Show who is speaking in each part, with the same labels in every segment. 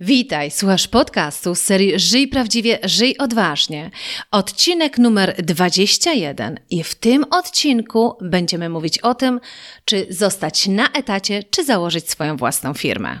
Speaker 1: Witaj, słuchasz podcastu z serii Żyj prawdziwie, żyj odważnie. Odcinek numer 21 i w tym odcinku będziemy mówić o tym, czy zostać na etacie, czy założyć swoją własną firmę.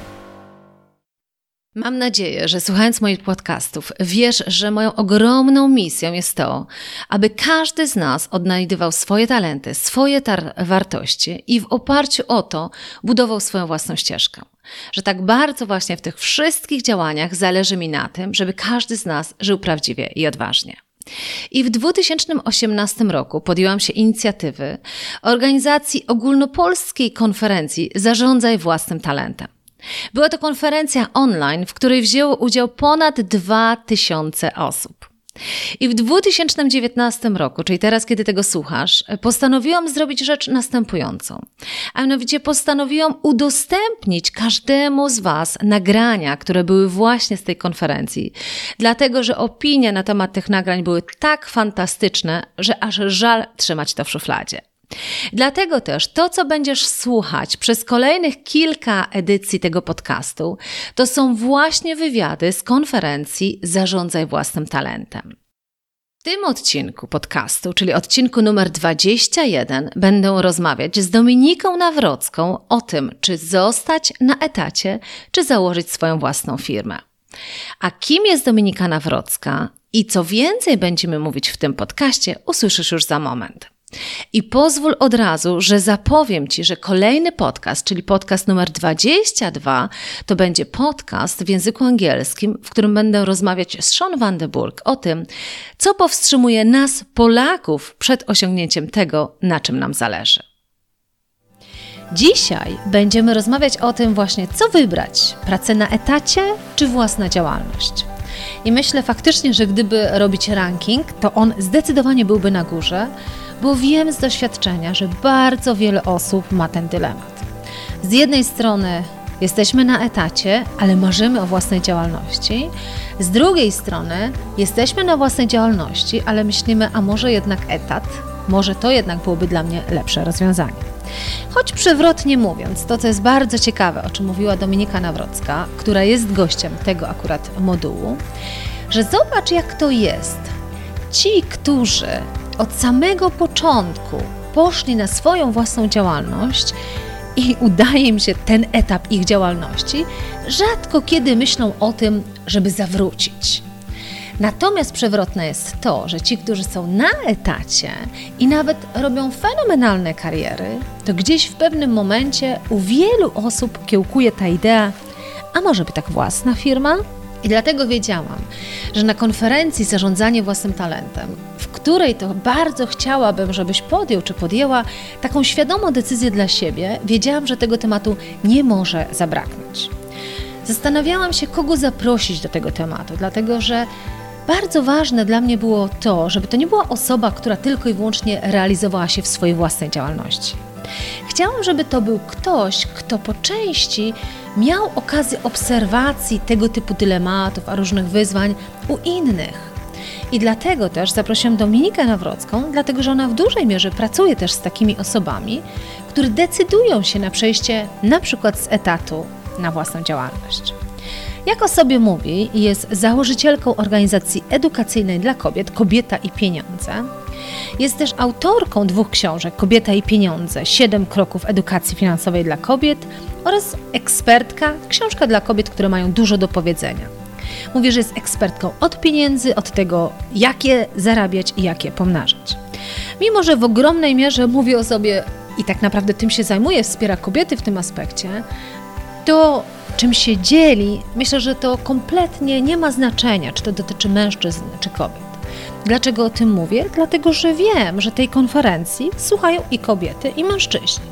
Speaker 1: Mam nadzieję, że słuchając moich podcastów, wiesz, że moją ogromną misją jest to, aby każdy z nas odnajdywał swoje talenty, swoje wartości i w oparciu o to budował swoją własną ścieżkę. Że tak bardzo właśnie w tych wszystkich działaniach zależy mi na tym, żeby każdy z nas żył prawdziwie i odważnie. I w 2018 roku podjęłam się inicjatywy organizacji ogólnopolskiej konferencji Zarządzaj własnym talentem. Była to konferencja online, w której wzięło udział ponad 2000 osób. I w 2019 roku, czyli teraz, kiedy tego słuchasz, postanowiłam zrobić rzecz następującą. A mianowicie postanowiłam udostępnić każdemu z Was nagrania, które były właśnie z tej konferencji. Dlatego, że opinie na temat tych nagrań były tak fantastyczne, że aż żal trzymać to w szufladzie. Dlatego też to, co będziesz słuchać przez kolejnych kilka edycji tego podcastu, to są właśnie wywiady z konferencji Zarządzaj własnym talentem. W tym odcinku podcastu, czyli odcinku numer 21, będę rozmawiać z Dominiką Nawrocką o tym, czy zostać na etacie, czy założyć swoją własną firmę. A kim jest Dominika Nawrocka i co więcej będziemy mówić w tym podcaście, usłyszysz już za moment. I pozwól od razu, że zapowiem Ci, że kolejny podcast, czyli podcast numer 22, to będzie podcast w języku angielskim, w którym będę rozmawiać z Sean Vandenburg o tym, co powstrzymuje nas, Polaków, przed osiągnięciem tego, na czym nam zależy. Dzisiaj będziemy rozmawiać o tym właśnie, co wybrać: pracę na etacie czy własna działalność. I myślę faktycznie, że gdyby robić ranking, to on zdecydowanie byłby na górze, bo wiem z doświadczenia, że bardzo wiele osób ma ten dylemat. Z jednej strony jesteśmy na etacie, ale marzymy o własnej działalności. Z drugiej strony jesteśmy na własnej działalności, ale myślimy, a może jednak etat, może to jednak byłoby dla mnie lepsze rozwiązanie. Choć przewrotnie mówiąc, to co jest bardzo ciekawe, o czym mówiła Dominika Nawrocka, która jest gościem tego akurat modułu, że zobacz jak to jest. Ci, którzy od samego początku poszli na swoją własną działalność i udaje im się ten etap ich działalności, rzadko kiedy myślą o tym, żeby zawrócić. Natomiast przewrotne jest to, że ci, którzy są na etacie i nawet robią fenomenalne kariery, to gdzieś w pewnym momencie u wielu osób kiełkuje ta idea, a może by tak własna firma? I dlatego wiedziałam, że na konferencji Zarządzanie własnym talentem, w której to bardzo chciałabym, żebyś podjął czy podjęła taką świadomą decyzję dla siebie, wiedziałam, że tego tematu nie może zabraknąć. Zastanawiałam się, kogo zaprosić do tego tematu, dlatego że bardzo ważne dla mnie było to, żeby to nie była osoba, która tylko i wyłącznie realizowała się w swojej własnej działalności. Chciałam, żeby to był ktoś, kto po części miał okazję obserwacji tego typu dylematów, a różnych wyzwań u innych. I dlatego też zaprosiłam Dominikę Nawrocką, dlatego że ona w dużej mierze pracuje też z takimi osobami, które decydują się na przejście na przykład z etatu na własną działalność. Jak o sobie mówi, jest założycielką organizacji edukacyjnej dla kobiet Kobieta i Pieniądze. Jest też autorką dwóch książek Kobieta i Pieniądze Siedem kroków edukacji finansowej dla kobiet oraz ekspertka, książka dla kobiet, które mają dużo do powiedzenia. Mówi, że jest ekspertką od pieniędzy, od tego, jakie zarabiać i jakie pomnażać. Mimo, że w ogromnej mierze mówi o sobie i tak naprawdę tym się zajmuje, wspiera kobiety w tym aspekcie, to czym się dzieli, myślę, że to kompletnie nie ma znaczenia, czy to dotyczy mężczyzn, czy kobiet. Dlaczego o tym mówię? Dlatego, że wiem, że tej konferencji słuchają i kobiety, i mężczyźni.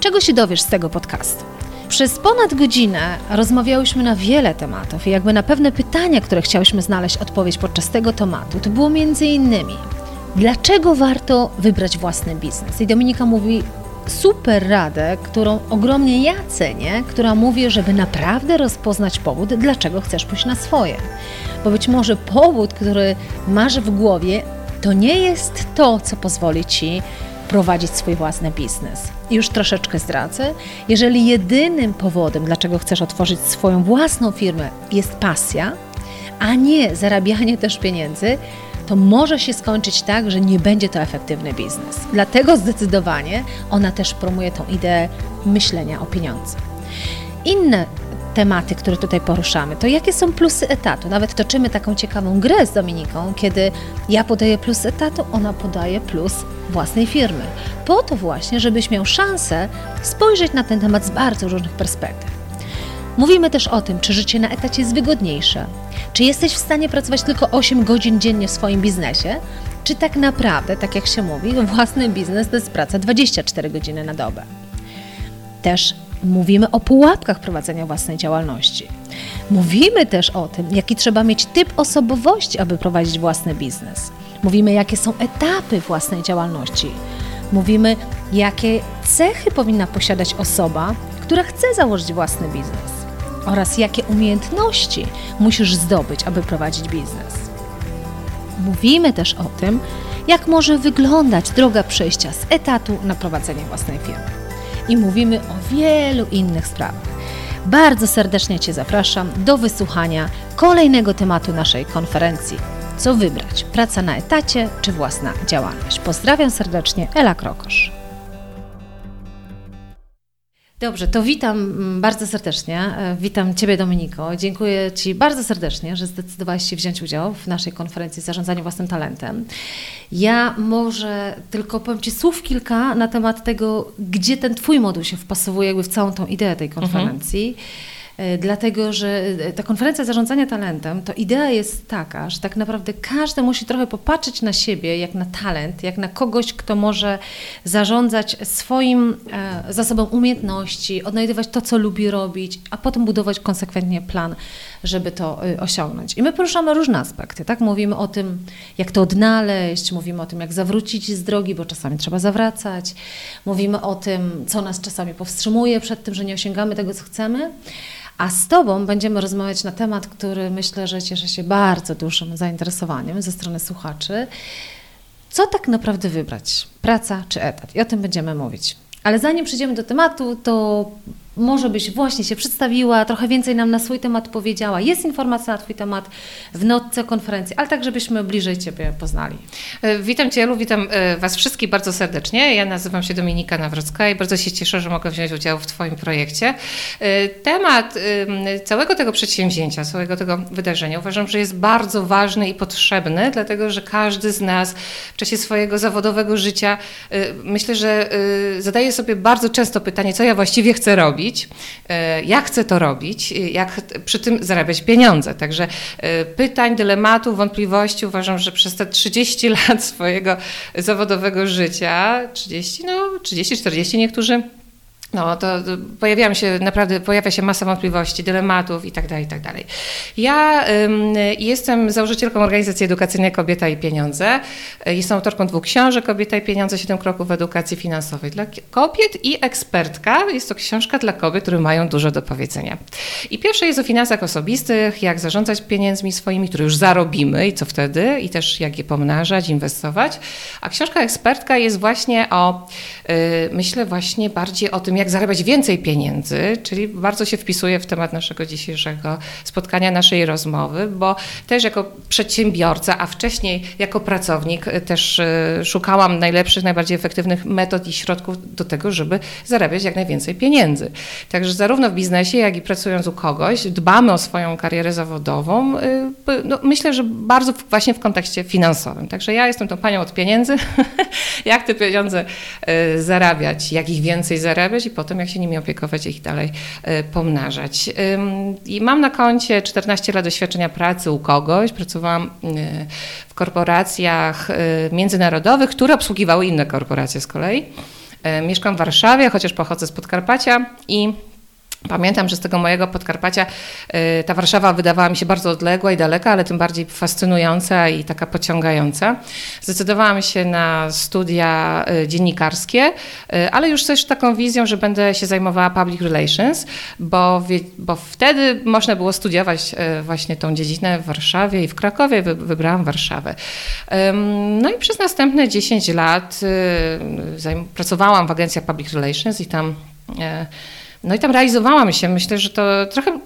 Speaker 1: Czego się dowiesz z tego podcastu? Przez ponad godzinę rozmawiałyśmy na wiele tematów i jakby na pewne pytania, które chciałyśmy znaleźć odpowiedź podczas tego tematu, to było między innymi dlaczego warto wybrać własny biznes? I Dominika mówi super radę, którą ogromnie ja cenię, która mówi, żeby naprawdę rozpoznać powód, dlaczego chcesz pójść na swoje. Bo być może powód, który masz w głowie, to nie jest to, co pozwoli ci prowadzić swój własny biznes. Już troszeczkę zdradzę. Jeżeli jedynym powodem, dlaczego chcesz otworzyć swoją własną firmę, jest pasja, a nie zarabianie też pieniędzy, to może się skończyć tak, że nie będzie to efektywny biznes. Dlatego zdecydowanie ona też promuje tą ideę myślenia o pieniądze. Inne tematy, które tutaj poruszamy, to jakie są plusy etatu. Nawet toczymy taką ciekawą grę z Dominiką, kiedy ja podaję plus etatu, ona podaje plus własnej firmy. Po to właśnie, żebyś miał szansę spojrzeć na ten temat z bardzo różnych perspektyw. Mówimy też o tym, czy życie na etacie jest wygodniejsze, czy jesteś w stanie pracować tylko 8 godzin dziennie w swoim biznesie, czy tak naprawdę, tak jak się mówi, własny biznes to jest praca 24 godziny na dobę. Też mówimy o pułapkach prowadzenia własnej działalności. Mówimy też o tym, jaki trzeba mieć typ osobowości, aby prowadzić własny biznes. Mówimy, jakie są etapy własnej działalności. Mówimy, jakie cechy powinna posiadać osoba, która chce założyć własny biznes oraz jakie umiejętności musisz zdobyć, aby prowadzić biznes. Mówimy też o tym, jak może wyglądać droga przejścia z etatu na prowadzenie własnej firmy. I mówimy o wielu innych sprawach. Bardzo serdecznie Cię zapraszam do wysłuchania kolejnego tematu naszej konferencji. Co wybrać? Praca na etacie czy własna działalność? Pozdrawiam serdecznie, Ela Krokosz. Dobrze, to witam mm, bardzo serdecznie. E, witam Ciebie, Dominiko. Dziękuję Ci bardzo serdecznie, że zdecydowałaś się wziąć udział w naszej konferencji Zarządzanie Własnym Talentem. Ja może tylko powiem Ci słów kilka na temat tego, gdzie ten Twój moduł się wpasowuje jakby w całą tą ideę tej konferencji. Mhm. E, dlatego że e, ta konferencja zarządzania talentem, to idea jest taka, że tak naprawdę każdy musi trochę popatrzeć na siebie jak na talent, jak na kogoś, kto może zarządzać swoim e, zasobem umiejętności, odnajdywać to, co lubi robić, a potem budować konsekwentnie plan, żeby to osiągnąć. I my poruszamy różne aspekty, tak? Mówimy o tym, jak to odnaleźć, mówimy o tym, jak zawrócić z drogi, bo czasami trzeba zawracać, mówimy o tym, co nas czasami powstrzymuje przed tym, że nie osiągamy tego, co chcemy. A z Tobą będziemy rozmawiać na temat, który myślę, że cieszy się bardzo dużym zainteresowaniem ze strony słuchaczy. Co tak naprawdę wybrać? Praca czy etat? I o tym będziemy mówić. Ale zanim przejdziemy do tematu, to może byś właśnie się przedstawiła, trochę więcej nam na swój temat powiedziała. Jest informacja na Twój temat w notce konferencji, ale tak, żebyśmy bliżej Ciebie poznali.
Speaker 2: E, witam Cię, Elu, witam e, Was wszystkich bardzo serdecznie. Ja nazywam się Dominika Nawrocka i bardzo się cieszę, że mogę wziąć udział w Twoim projekcie. E, temat całego tego przedsięwzięcia, całego tego wydarzenia uważam, że jest bardzo ważny i potrzebny, dlatego że każdy z nas w czasie swojego zawodowego życia myślę, że zadaje sobie bardzo często pytanie, co ja właściwie chcę robić robić, e, jak chcę to robić, e, jak przy tym zarabiać pieniądze. Także e, pytań, dylematów, wątpliwości uważam, że przez te 30 lat swojego zawodowego życia, 30, no 30, 40 niektórzy no, to pojawiają się, naprawdę pojawia się masa wątpliwości, dylematów itd., tak itd. Tak ja ym, jestem założycielką organizacji edukacyjnej Kobieta i Pieniądze. Jestem autorką dwóch książek, Kobieta i Pieniądze, siedem kroków w edukacji finansowej dla kobiet i ekspertka. Jest to książka dla kobiet, które mają dużo do powiedzenia. I pierwsza jest o finansach osobistych, jak zarządzać pieniędzmi swoimi, które już zarobimy i co wtedy, i też jak je pomnażać, inwestować. A książka ekspertka jest właśnie o, yy, myślę właśnie bardziej o tym, jak jak zarabiać więcej pieniędzy, czyli bardzo się wpisuje w temat naszego dzisiejszego spotkania, naszej rozmowy, bo też jako przedsiębiorca, a wcześniej jako pracownik też szukałam najlepszych, najbardziej efektywnych metod i środków do tego, żeby zarabiać jak najwięcej pieniędzy. Także zarówno w biznesie, jak i pracując u kogoś, dbamy o swoją karierę zawodową. No, myślę, że bardzo właśnie w kontekście finansowym. Także ja jestem tą panią od pieniędzy, jak te pieniądze zarabiać, jak ich więcej zarabiać i potem jak się nimi opiekować, ich dalej e, pomnażać. I mam na koncie 14 lat doświadczenia pracy u kogoś. Pracowałam e, w korporacjach międzynarodowych, które obsługiwały inne korporacje z kolei. Mieszkam w Warszawie, chociaż pochodzę z Podkarpacia i Pamiętam, że z tego mojego Podkarpacia y, ta Warszawa wydawała mi się bardzo odległa i daleka, ale tym bardziej fascynująca i taka pociągająca. Zdecydowałam się na studia y, dziennikarskie, y, ale już też taką wizją, że będę się zajmowała public relations, bo, bo wtedy można było studiować właśnie tą dziedzinę w Warszawie i w Krakowie. Wybrałam Warszawę. No i przez następne 10 lat pracowałam w agencjach public relations i tam no i tam realizowałam się. Myślę, że to trochę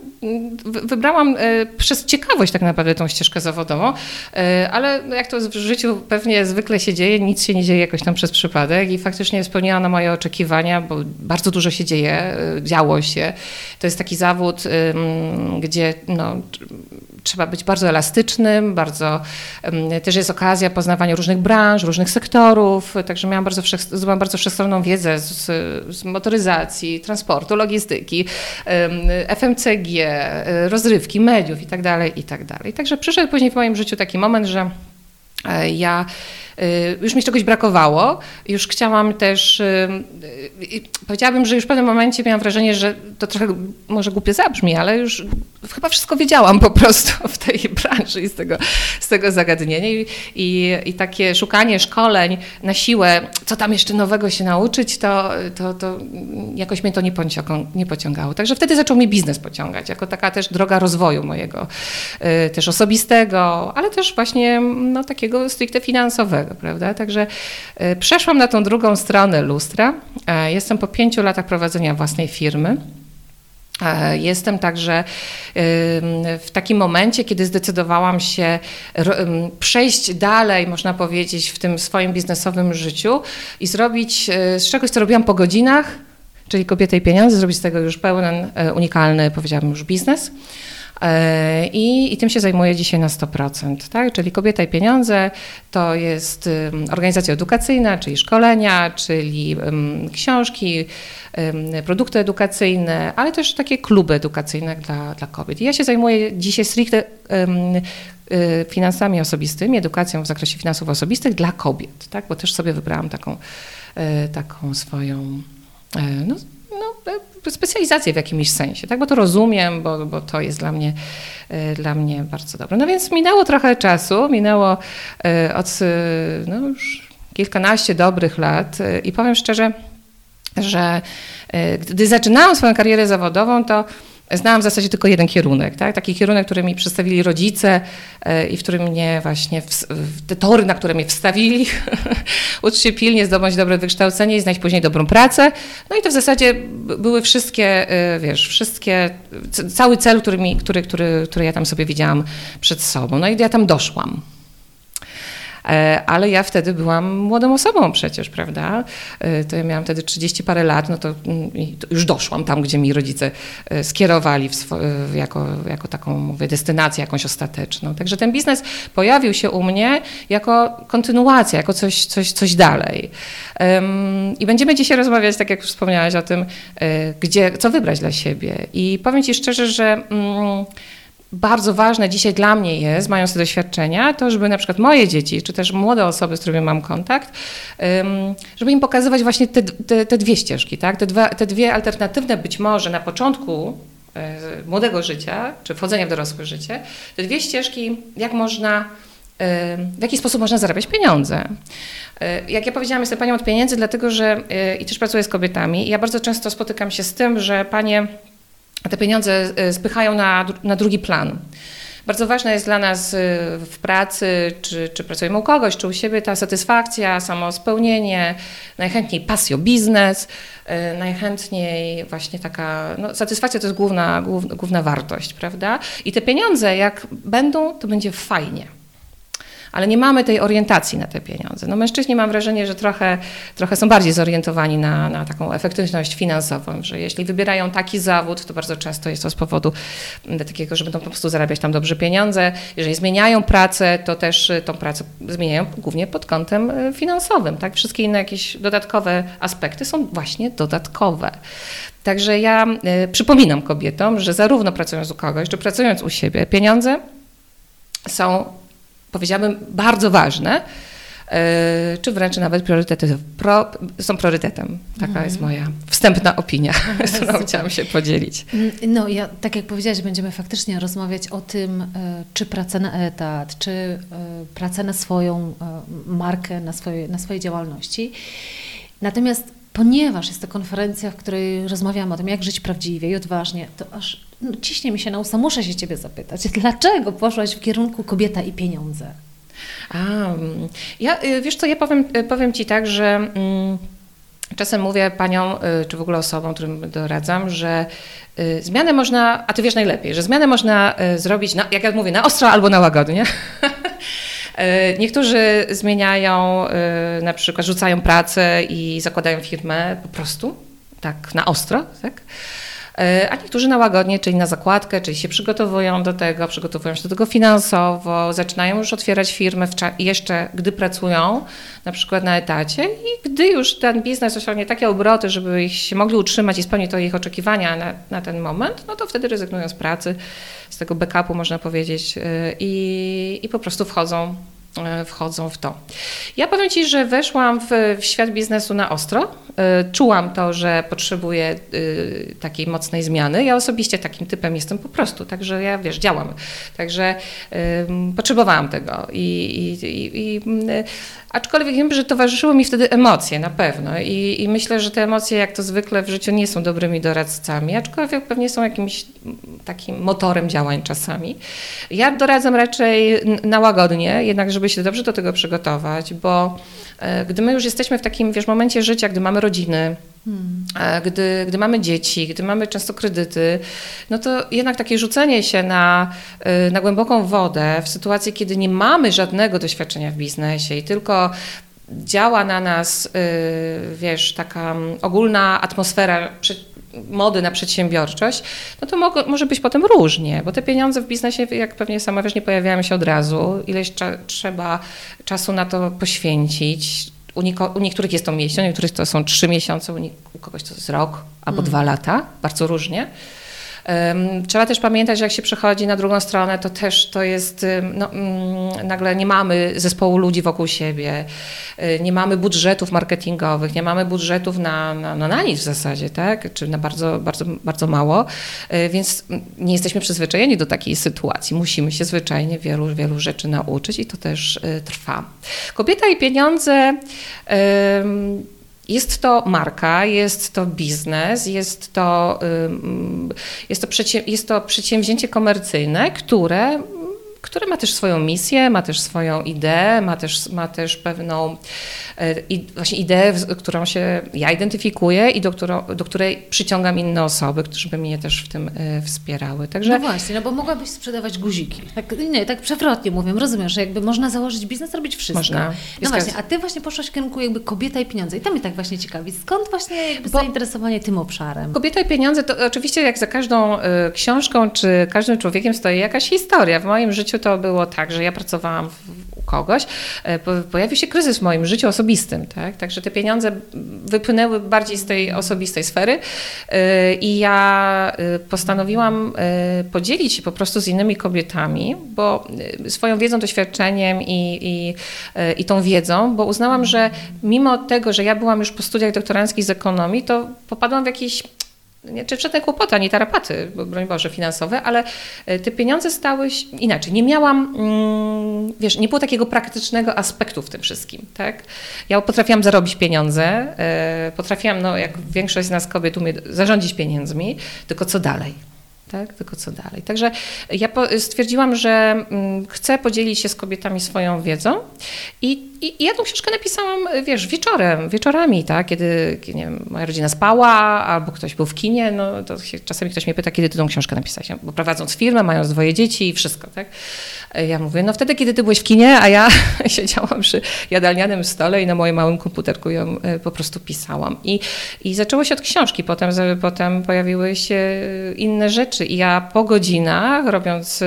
Speaker 2: wybrałam e, przez ciekawość tak naprawdę tą ścieżkę zawodową, e, ale jak to w życiu pewnie zwykle się dzieje, nic się nie dzieje jakoś tam przez przypadek i faktycznie spełniła na moje oczekiwania, bo bardzo dużo się dzieje, e, działo się. To jest taki zawód, gdzie no, trzeba być bardzo elastycznym, bardzo, też jest okazja poznawania różnych branż, różnych sektorów, także miałam bardzo, zdobyłam bardzo wszechstronną wiedzę z, z motoryzacji, transportu, logistyki, FMCG, rozrywki, mediów itd., tak itd. Tak także przyszedł później w moim życiu taki moment, że e, ja już mi czegoś brakowało. Już chciałam też, y, y, powiedziałabym, że już w pewnym momencie miałam wrażenie, że to trochę może głupie zabrzmi, ale już chyba wszystko wiedziałam po prostu w tej branży i z tego, z tego zagadnienia. I, i, I, takie szukanie szkoleń na siłę, co tam jeszcze nowego się nauczyć, to, to, to jakoś mnie to nie, nie pociągało. Także wtedy zaczął mnie biznes pociągać, jako taka też droga rozwoju mojego, też osobistego, ale też właśnie no, takiego stricte finansowego prawda? Także e, przeszłam na tą drugą stronę lustra. E, jestem po pięciu latach prowadzenia własnej firmy. E, jestem także w takim momencie, kiedy zdecydowałam się przejść dalej, można powiedzieć, w tym swoim biznesowym życiu i zrobić z czegoś, co robiłam po godzinach, czyli kobietę i pieniądze, zrobić z tego już pełen, unikalny, powiedziałabym już biznes. E, I, I, tym się zajmuję dzisiaj na 100%. Tak? Czyli Kobieta i Pieniądze to jest organizacja edukacyjna, czyli szkolenia, czyli książki, produkty edukacyjne, ale też takie kluby edukacyjne dla, dla kobiet. I ja się zajmuję dzisiaj stricte y, finansami osobistymi, edukacją w zakresie finansów osobistych dla kobiet, tak? bo też sobie wybrałam taką, e, taką swoją e, no, no, specjalizację w jakimś sensie, tak? bo to rozumiem, bo, bo to jest dla mnie, e, dla mnie bardzo dobre. No więc minęło trochę czasu, minęło e, od no, już kilkanaście dobrych lat e, i powiem szczerze, że gdy zaczynałam swoją karierę zawodową, to Znałam w zasadzie tylko jeden kierunek, tak? taki kierunek, który mi przedstawili rodzice e, i w którym mnie właśnie, w, te tory, na które mnie wstawili, ucz się pilnie, zdobądź dobre wykształcenie i znaleźć później dobrą pracę. No i to w zasadzie były wszystkie, e, wiesz, wszystkie, cały cel, który, mi, który, który, który ja tam sobie widziałam przed sobą. No i ja tam doszłam. E, ale ja wtedy byłam młodą osobą przecież, prawda? E, to ja miałam wtedy 30 parę lat, no to, mm, to już doszłam tam, gdzie mi rodzice e, skierowali jako, jako taką, mówię, destynację jakąś ostateczną. Także ten biznes pojawił się u mnie jako kontynuacja, jako coś, coś, coś dalej. I będziemy dzisiaj rozmawiać, tak jak wspomniałaś o tym, gdzie, co wybrać dla siebie. I powiem Ci szczerze, że mm, bardzo ważne dzisiaj dla mnie jest, mając te doświadczenia, to żeby na przykład moje dzieci, czy też młode osoby, z którymi mam kontakt, żeby im pokazywać właśnie te, te, te dwie ścieżki, tak? te, dwa, te dwie alternatywne być może na początku e, młodego życia, czy wchodzenia w dorosłe życie, te dwie ścieżki, jak można, w jaki sposób można zarabiać pieniądze. E, jak ja powiedziałam, jestem panią od pieniędzy, dlatego że e, i też pracuję z kobietami i ja bardzo często spotykam się z tym, że panie te pieniądze e, spychają na, na drugi plan. Bardzo ważna jest dla nas w pracy, czy, czy pracujemy u kogoś, czy u siebie, ta satysfakcja, samospełnienie, najchętniej pasjo biznes, najchętniej właśnie taka, no, satysfakcja to jest główna, główna, główna wartość, prawda? I te pieniądze, jak będą, to będzie fajnie ale nie mamy tej orientacji na te pieniądze. No mężczyźni mam wrażenie, że trochę, trochę są bardziej zorientowani na, na taką efektywność finansową, że jeśli wybierają taki zawód, to bardzo często jest to z powodu takiego, że będą po prostu zarabiać tam dobrze pieniądze. Jeżeli zmieniają pracę, to też tą pracę zmieniają głównie pod kątem e, finansowym. Tak? Wszystkie inne jakieś dodatkowe aspekty są właśnie dodatkowe. Także ja y, przypominam kobietom, że zarówno pracując u kogoś, czy pracując u siebie, pieniądze są powiedziałabym, bardzo ważne, e, czy wręcz nawet priorytety, pro, są priorytetem. Taka mm. jest moja wstępna opinia, z którą chciałam się podzielić.
Speaker 1: Mm, no ja, tak jak powiedziałaś, będziemy faktycznie rozmawiać o tym, e, czy praca na etat, czy e, praca na swoją markę, na, swoje, na swojej działalności. Natomiast ponieważ jest to konferencja, w której rozmawiamy o tym, jak żyć prawdziwie i odważnie, to aż no, ciśnie mi się na usta, muszę się Ciebie zapytać, dlaczego poszłaś w kierunku kobieta i pieniądze?
Speaker 2: A, ja, y, wiesz co, ja powiem, y, powiem Ci tak, że mm, czasem mówię paniom, y, czy w ogóle osobom, którym doradzam, że zmianę można, a Ty wiesz najlepiej, że zmianę można zrobić, na, jak ja mówię, na ostro albo na łagodnie. Niektórzy zmieniają, na przykład rzucają pracę i zakładają firmę po prostu, tak na ostro, tak? E, a niektórzy na łagodnie, czyli na zakładkę, czyli się przygotowują do tego, przygotowują się do tego finansowo, zaczynają już otwierać firmę jeszcze, gdy pracują, na przykład na etacie i gdy już ten biznes osiągnie takie obroty, żeby ich się mogli utrzymać i spełnić to ich oczekiwania na, na ten moment, no to wtedy rezygnują z pracy, z tego backupu można powiedzieć e, i, i po prostu wchodzą wchodzą w to. Ja powiem Ci, że weszłam w, w, świat biznesu na ostro. E, czułam to, że potrzebuję e, takiej mocnej zmiany. Ja osobiście takim typem jestem po prostu, także ja wiesz, działam. Także potrzebowałam tego. I, i, i, aczkolwiek wiem, że towarzyszyły mi wtedy emocje na pewno. I, I myślę, że te emocje, jak to zwykle w życiu, nie są dobrymi doradcami, aczkolwiek pewnie są jakimś takim motorem działań czasami. Ja doradzam raczej na łagodnie, jednak żeby się dobrze do tego przygotować, bo e, gdy my już jesteśmy w takim wiesz, momencie życia, gdy mamy rodziny, Hmm. E, gdy, gdy mamy dzieci, gdy mamy często kredyty, no to jednak takie rzucenie się na, e, na głęboką wodę w sytuacji, kiedy nie mamy żadnego doświadczenia w biznesie i tylko działa na nas, wiesz, taka ogólna atmosfera mody na przedsiębiorczość, no to mo może być potem różnie, bo te pieniądze w biznesie, jak pewnie sama wiesz, nie pojawiają się od razu. Ileś cza trzeba czasu na to poświęcić. U, u, niektórych jest to miesiąc, u niektórych to są trzy miesiące, u, u kogoś to jest rok albo mm. dwa lata, bardzo różnie. Trzeba też pamiętać, że jak się przechodzi na drugą stronę, to też to jest, no, mm, nagle nie mamy zespołu ludzi wokół siebie, y, nie mamy budżetów marketingowych, nie mamy budżetów na, na, no, na nic w zasadzie, tak? czy na bardzo, bardzo, bardzo mało, y, więc nie jesteśmy przyzwyczajeni do takiej sytuacji. Musimy się zwyczajnie wielu, wielu rzeczy nauczyć i to też y, trwa. Kobieta i pieniądze. Jest to marka, jest to biznes, jest to, jest to, jest to przedsięwzięcie komercyjne, które które ma też swoją misję, ma też swoją ideę, ma też, ma też pewną e, i właśnie ideę, którą się ja identyfikuję i do, którą, do której przyciągam inne osoby, które by mnie też w tym e, wspierały.
Speaker 1: Także... No właśnie, no bo mogłabyś sprzedawać guziki. Tak, nie, tak przewrotnie mówię, rozumiesz, że jakby można założyć biznes, robić wszystko. Można. No właśnie, a ty właśnie poszłaś w kierunku jakby kobieta i pieniądze i to mnie tak właśnie ciekawi. Skąd właśnie jakby bo zainteresowanie tym obszarem?
Speaker 2: Kobieta i pieniądze to oczywiście jak za każdą y, książką czy każdym człowiekiem stoi jakaś historia. W moim życiu to było tak, że ja pracowałam u kogoś, e, pojawił się kryzys w moim życiu osobistym, tak? Także te pieniądze wypłynęły bardziej z tej osobistej sfery e, i ja e, postanowiłam podzielić się po prostu z innymi kobietami, bo swoją wiedzą, doświadczeniem i, i, i tą wiedzą, bo uznałam, że mimo tego, że ja byłam już po studiach doktoranckich z ekonomii, to popadłam w jakiś nie, czy żadne kłopoty, ani tarapaty, broń Boże, finansowe, ale e, te pieniądze stały się inaczej. Nie miałam, mm, wiesz, nie było takiego praktycznego aspektu w tym wszystkim, tak? Ja potrafiłam zarobić pieniądze, e, potrafiłam, no jak większość z nas kobiet umie zarządzić pieniędzmi, tylko co dalej? Tak? tylko co dalej. Także ja stwierdziłam, że mm, chcę podzielić się z kobietami swoją wiedzą i, i, i ja tą książkę napisałam, wiesz, wieczorem, wieczorami, tak? kiedy nie wiem, moja rodzina spała albo ktoś był w kinie, no to się, czasami ktoś mnie pyta, kiedy ty tą książkę napisałeś, bo prowadząc firmę, mając dwoje dzieci i wszystko, tak? Ja mówię, no wtedy, kiedy ty byłeś w kinie, a ja siedziałam przy jadalnianym stole i na moim małym komputerku ją e, po prostu pisałam. I, i zaczęło się od książki, potem, potem pojawiły się inne rzeczy i ja po godzinach, robiąc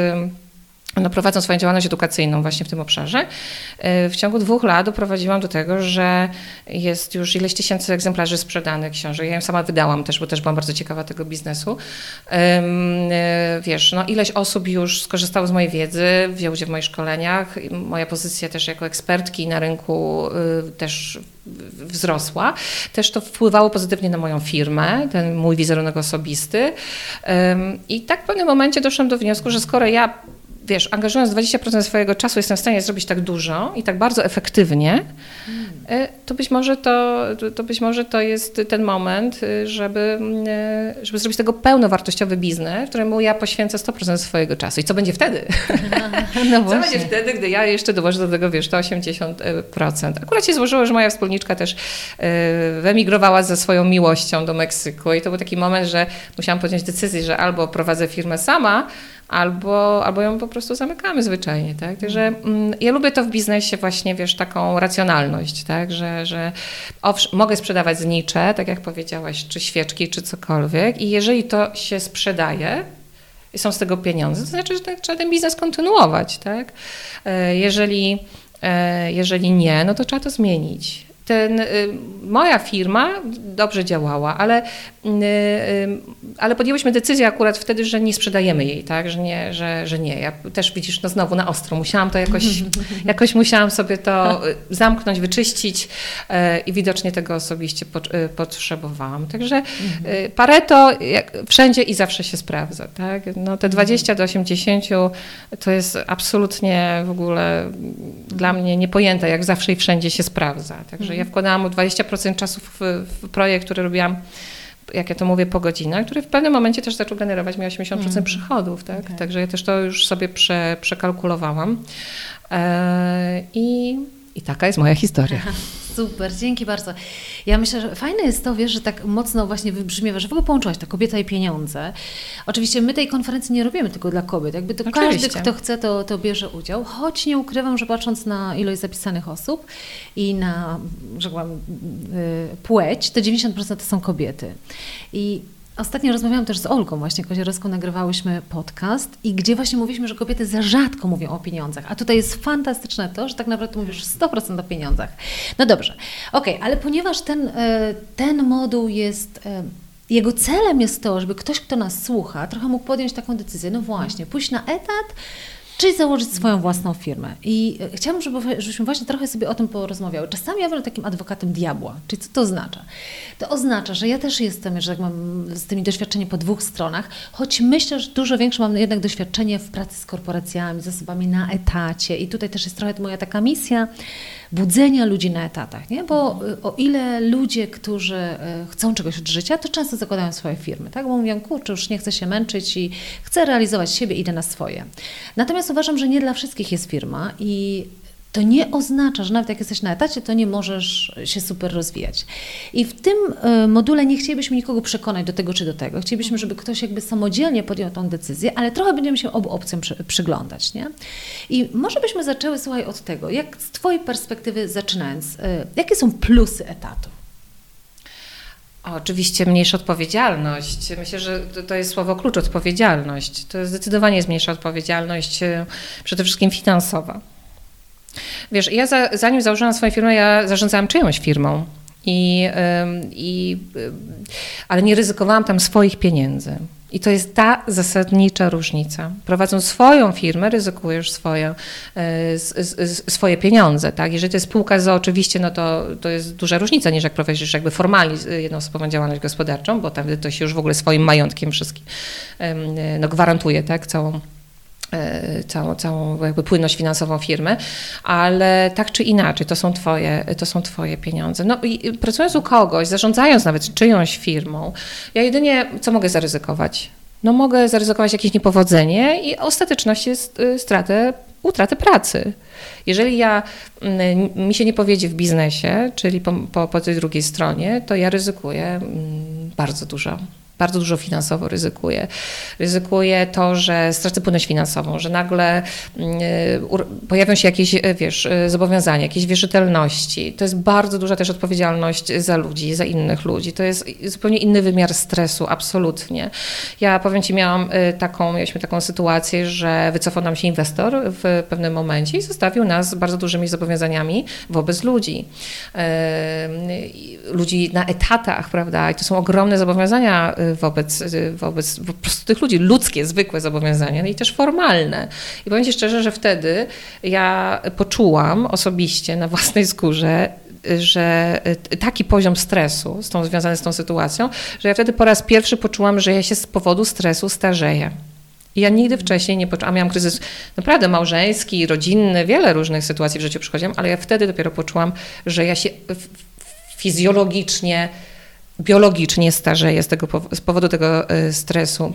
Speaker 2: no, prowadząc swoją działalność edukacyjną właśnie w tym obszarze, y, w ciągu dwóch lat doprowadziłam do tego, że jest już ileś tysięcy egzemplarzy sprzedanych książek. Ja ją sama wydałam też, bo też byłam bardzo ciekawa tego biznesu. Y, wiesz, no ileś osób już skorzystało z mojej wiedzy, wzięło udział w moich szkoleniach. Moja pozycja też jako ekspertki na rynku y, też wzrosła. Też to wpływało pozytywnie na moją firmę, ten mój wizerunek osobisty. I tak w pewnym momencie doszłam do wniosku, że skoro ja wiesz, angażując 20% swojego czasu jestem w stanie zrobić tak dużo i tak bardzo efektywnie, hmm. to być może to, to być może to jest ten moment, y, żeby, y, żeby zrobić tego pełnowartościowy biznes, któremu ja poświęcę 100% swojego czasu. I co będzie wtedy? No co będzie wtedy, gdy ja jeszcze dołożę do tego, wiesz, to 80%. Akurat się złożyło, że moja wspólniczka też wyemigrowała ze swoją miłością do Meksyku i to był taki moment, że musiałam podjąć decyzję, że albo prowadzę firmę sama, albo, albo ją po prostu zamykamy zwyczajnie, tak? Także mm, ja lubię to w biznesie właśnie, wiesz, taką racjonalność, tak? Że, że owszem, mogę sprzedawać znicze, tak jak powiedziałaś, czy świeczki, czy cokolwiek i jeżeli to się sprzedaje, i są z tego pieniądze, to znaczy, że trzeba ten biznes kontynuować, tak? E, jeżeli, e, jeżeli nie, no to trzeba to zmienić ten, y, moja firma dobrze działała, ale, y, y, ale podjęłyśmy decyzję akurat wtedy, że nie sprzedajemy jej, tak? że, nie, że, że nie. Ja też widzisz, no znowu na ostro, musiałam to jakoś, jakoś musiałam sobie to zamknąć, wyczyścić i widocznie tego osobiście potrzebowałam. Także Pareto wszędzie i zawsze się sprawdza. Tak? No te 20 do 80 to jest absolutnie w ogóle dla mnie niepojęte, jak zawsze i wszędzie się sprawdza. Także ja wkładałam 20% czasu w, w projekt, który robiłam jak ja to mówię, po godzinach, który w pewnym momencie też zaczął generować mi 80% mm. przychodów, tak? Okay. Także ja też to już sobie prze, przekalkulowałam. E, i, I taka jest moja historia.
Speaker 1: Super, dzięki bardzo. Ja myślę, że fajne jest to, wiesz, że tak mocno właśnie wybrzmiewa, że w ogóle połączyłaś ta kobieta i pieniądze. Oczywiście my tej konferencji nie robimy tylko dla kobiet. Jakby to Oczywiście. każdy, kto chce, to, to bierze udział. Choć nie ukrywam, że patrząc na ilość zapisanych osób i na, rzekłam, y, płeć, to 90% to są kobiety. I Ostatnio rozmawiałam też z Olgą właśnie Kozierowską, nagrywałyśmy podcast i gdzie właśnie mówiliśmy, że kobiety za rzadko mówią o pieniądzach, a tutaj jest fantastyczne to, że tak naprawdę mówisz 100% o pieniądzach. No dobrze, okej, okay, ale ponieważ ten, e, ten moduł jest e, jego celem jest to, żeby ktoś, kto nas słucha, trochę mógł podjąć taką decyzję, no właśnie, pójść na etat, czyli założyć swoją własną firmę. I e, chciałam, żeby, żebyśmy właśnie trochę sobie o tym porozmawiały. Czasami ja będę takim adwokatem diabła. Czyli co to oznacza? To oznacza, że ja też jestem, że jak mam z tymi doświadczenie po dwóch stronach, choć myślę, że dużo większe mam jednak doświadczenie w pracy z korporacjami, z osobami na etacie i tutaj też jest trochę moja taka misja, budzenia ludzi na etatach, nie? bo y, o ile ludzie, którzy y, chcą czegoś od życia, to często zakładają swoje firmy, tak? bo mówią, kurczę, już nie chcę się męczyć i chcę realizować siebie, idę na swoje. Natomiast uważam, że nie dla wszystkich jest firma i to nie oznacza, że nawet jak jesteś na etacie, to nie możesz się super rozwijać. I w tym e, module nie chcielibyśmy nikogo przekonać do tego czy do tego. Chcielibyśmy, żeby ktoś jakby samodzielnie podjął tą decyzję, ale trochę będziemy się obu opcjom przy, przyglądać. Nie? I może byśmy zaczęły, słuchaj, od tego, jak z Twojej perspektywy zaczynając, e, jakie są plusy etatu?
Speaker 2: Oczywiście mniejsza odpowiedzialność. Myślę, że to jest słowo klucz odpowiedzialność. To zdecydowanie jest mniejsza odpowiedzialność, e, przede wszystkim finansowa. Wiesz, ja za, zanim założyłam swoją firmę, ja zarządzałam czyjąś firmą. I, i, ale nie ryzykowałam tam swoich pieniędzy. I to jest ta zasadnicza różnica. Prowadząc swoją firmę, ryzykujesz swoje, e, swoje pieniądze. Tak? Jeżeli to jest spółka z oczywiście, no to, to jest duża różnica niż jak prowadzisz jakby formalnie jednoosobową działalność gospodarczą, bo tam to się już w ogóle swoim majątkiem wszystkim no, gwarantuje tak? całą E, całą, całą jakby płynność finansową firmy, ale tak czy inaczej, to są twoje, to są twoje pieniądze. No i pracując u kogoś, zarządzając nawet czyjąś firmą, ja jedynie co mogę zaryzykować? no mogę zaryzykować jakieś niepowodzenie i ostateczność jest y, stratę, utratę pracy. Jeżeli ja, mm, mi się nie powiedzie w biznesie, czyli po, po, po tej drugiej stronie, to ja ryzykuję mm, bardzo dużo bardzo dużo finansowo ryzykuje. Ryzykuje to, że stracę płynność finansową, że nagle mm, pojawią się jakieś, e, wiesz, e, zobowiązania, jakieś wierzytelności. To jest bardzo duża też odpowiedzialność za ludzi, za innych ludzi. To jest zupełnie inny wymiar stresu, absolutnie. Ja powiem Ci, miałam e, taką, mieliśmy taką sytuację, że wycofał nam się inwestor w pewnym momencie i zostawił nas z bardzo dużymi zobowiązaniami wobec ludzi. Ludzi na etatach, prawda? I to są ogromne zobowiązania wobec, wobec po prostu tych ludzi, ludzkie, zwykłe zobowiązania no i też formalne. I powiem Ci szczerze, że wtedy ja poczułam osobiście na własnej skórze, że taki poziom stresu z tą, związany z tą sytuacją, że ja wtedy po raz pierwszy poczułam, że ja się z powodu stresu starzeję. I ja nigdy wcześniej nie poczułam, miałam kryzys naprawdę małżeński, rodzinny, wiele różnych sytuacji w życiu przychodziłam, ale ja wtedy dopiero poczułam, że ja się fizjologicznie biologicznie starzeje z, tego, z powodu tego e, stresu.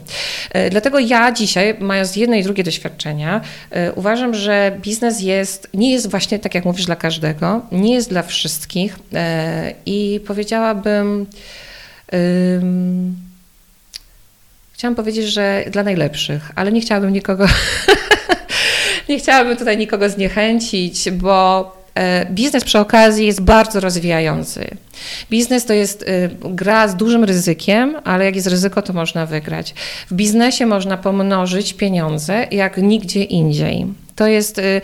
Speaker 2: E, dlatego ja dzisiaj, mając jedno i drugie doświadczenia, e, uważam, że biznes jest, nie jest właśnie, tak jak mówisz, dla każdego, nie jest dla wszystkich i powiedziałabym, chciałam powiedzieć, że dla najlepszych, ale nie chciałabym nikogo, nie chciałabym tutaj nikogo zniechęcić, bo biznes przy okazji jest bardzo rozwijający. Biznes to jest e, gra z dużym ryzykiem, ale jak jest ryzyko, to można wygrać. W biznesie można pomnożyć pieniądze jak nigdzie indziej. To jest y,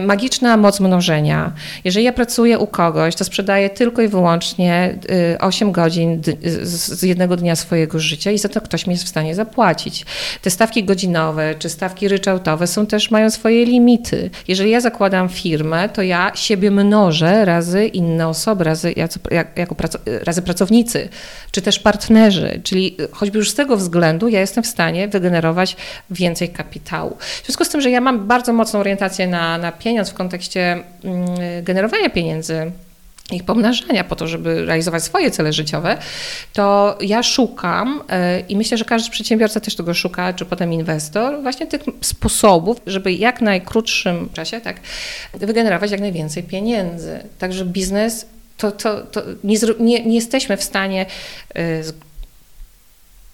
Speaker 2: magiczna moc mnożenia. Jeżeli ja pracuję u kogoś, to sprzedaję tylko i wyłącznie 8 y, godzin z jednego dnia swojego życia i za to ktoś mi jest w stanie zapłacić. Te stawki godzinowe czy stawki ryczałtowe są też, mają swoje limity. Jeżeli ja zakładam firmę, to ja siebie mnożę razy inne osoby, razy, jako razy pracownicy, czy też partnerzy. Czyli choćby już z tego względu ja jestem w stanie wygenerować więcej kapitału. W związku z tym, że ja mam bardzo mocną orientację na, na pieniądz w kontekście mm, generowania pieniędzy, ich pomnażania po to, żeby realizować swoje cele życiowe, to ja szukam e, i myślę, że każdy przedsiębiorca też tego szuka, czy potem inwestor, właśnie tych sposobów, żeby jak najkrótszym czasie tak, wygenerować jak najwięcej pieniędzy. Także biznes to, to, to nie, nie, nie jesteśmy w stanie e,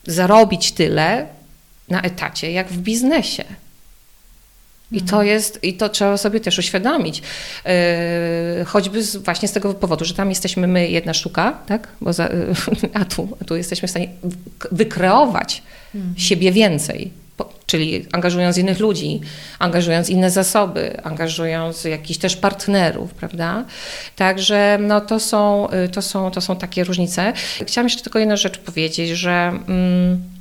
Speaker 2: zarobić tyle na etacie, jak w biznesie. I to mhm. jest, i to trzeba sobie też uświadomić. Yy, choćby z, właśnie z tego powodu, że tam jesteśmy my jedna sztuka, tak? Bo za, a, tu, a tu jesteśmy w stanie wykreować mhm. siebie więcej. Czyli angażując innych ludzi, angażując inne zasoby, angażując jakichś też partnerów, prawda? Także no, to, są, y, to, są, to są takie różnice. Chciałam jeszcze tylko jedną rzecz powiedzieć, że. Mm,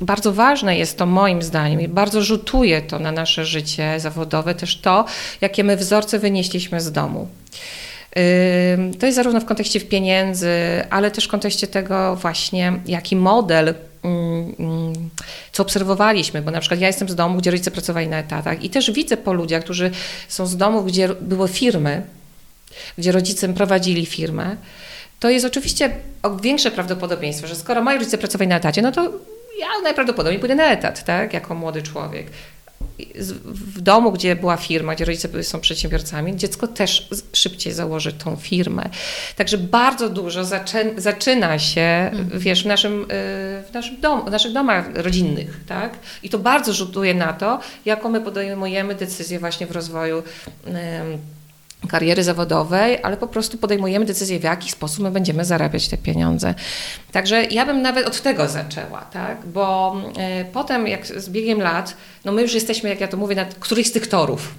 Speaker 2: bardzo ważne jest to moim zdaniem i bardzo rzutuje to na nasze życie zawodowe też to, jakie my wzorce wynieśliśmy z domu. To jest zarówno w kontekście pieniędzy, ale też w kontekście tego właśnie, jaki model mm, mm, co obserwowaliśmy, bo na przykład ja jestem z domu, gdzie rodzice pracowali na etatach i też widzę po ludziach, którzy są z domów, gdzie były firmy, gdzie rodzice prowadzili firmę, to jest oczywiście większe prawdopodobieństwo, że skoro moi rodzice pracowali na etacie, no to ja najprawdopodobniej pójdę na etat, tak, jako młody człowiek. W domu, gdzie była firma, gdzie rodzice są przedsiębiorcami, dziecko też szybciej założy tą firmę. Także bardzo dużo zaczyna się, mhm. wiesz, w naszym, y, w naszym domu, w naszych domach rodzinnych, tak? I to bardzo rzutuje na to, jaką my podejmujemy decyzję właśnie w rozwoju kariery zawodowej, ale po prostu podejmujemy decyzję, w jaki sposób my będziemy zarabiać te pieniądze. Także ja bym nawet od tego zaczęła, tak? bo y, potem, jak z biegiem lat, no my już jesteśmy, jak ja to mówię, na którychś z tych torów.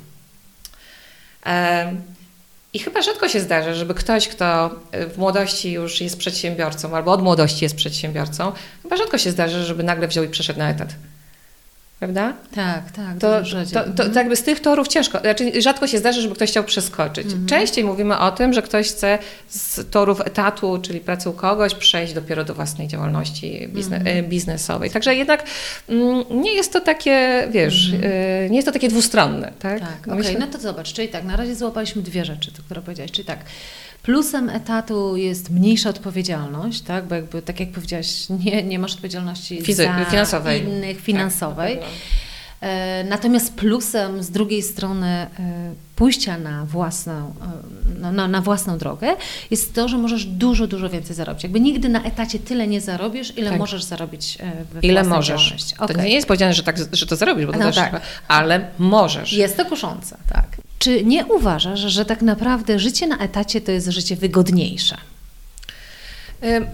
Speaker 2: I chyba rzadko się zdarza, żeby ktoś, kto e, w młodości już jest przedsiębiorcą, albo od młodości jest przedsiębiorcą, chyba rzadko się zdarza, żeby nagle wziął i przeszedł na etat prawda?
Speaker 1: Tak, tak.
Speaker 2: To, to, to, to, jakby z tych torów ciężko, znaczy rzadko się zdarzy, żeby ktoś chciał przeskoczyć. Mhm. Częściej mówimy o tym, że ktoś chce z torów etatu, czyli pracy u kogoś, przejść dopiero do własnej działalności biznes, mhm. E, biznesowej. Także jednak mm, nie jest to takie, wiesz, mhm. y, nie jest to takie dwustronne. Tak,
Speaker 1: tak okej, okay. no to zobacz, czyli tak, na razie złapaliśmy dwie rzeczy, które powiedziałeś, czyli tak, Plusem etatu jest mniejsza odpowiedzialność, tak? bo jakby, tak jak powiedziałaś, nie, nie masz odpowiedzialności
Speaker 2: Fizy
Speaker 1: za
Speaker 2: finansowej.
Speaker 1: innych, finansowej.
Speaker 2: Tak,
Speaker 1: E, Natomiast plusem z drugiej strony e, pójścia na własną, e, no, na, na własną drogę jest to, że możesz dużo, dużo więcej zarobić. Jakby nigdy na etacie tyle nie zarobisz, ile
Speaker 2: Tak.
Speaker 1: możesz zarobić e, we
Speaker 2: Ile możesz.
Speaker 1: działalności.
Speaker 2: To nie jest powiedziane, że, tak, że to zarobisz, bo to
Speaker 1: No
Speaker 2: też
Speaker 1: tak.
Speaker 2: ale możesz.
Speaker 1: Jest to kuszące, tak. Czy nie uważasz, że tak naprawdę życie na etacie to jest życie wygodniejsze?
Speaker 2: P-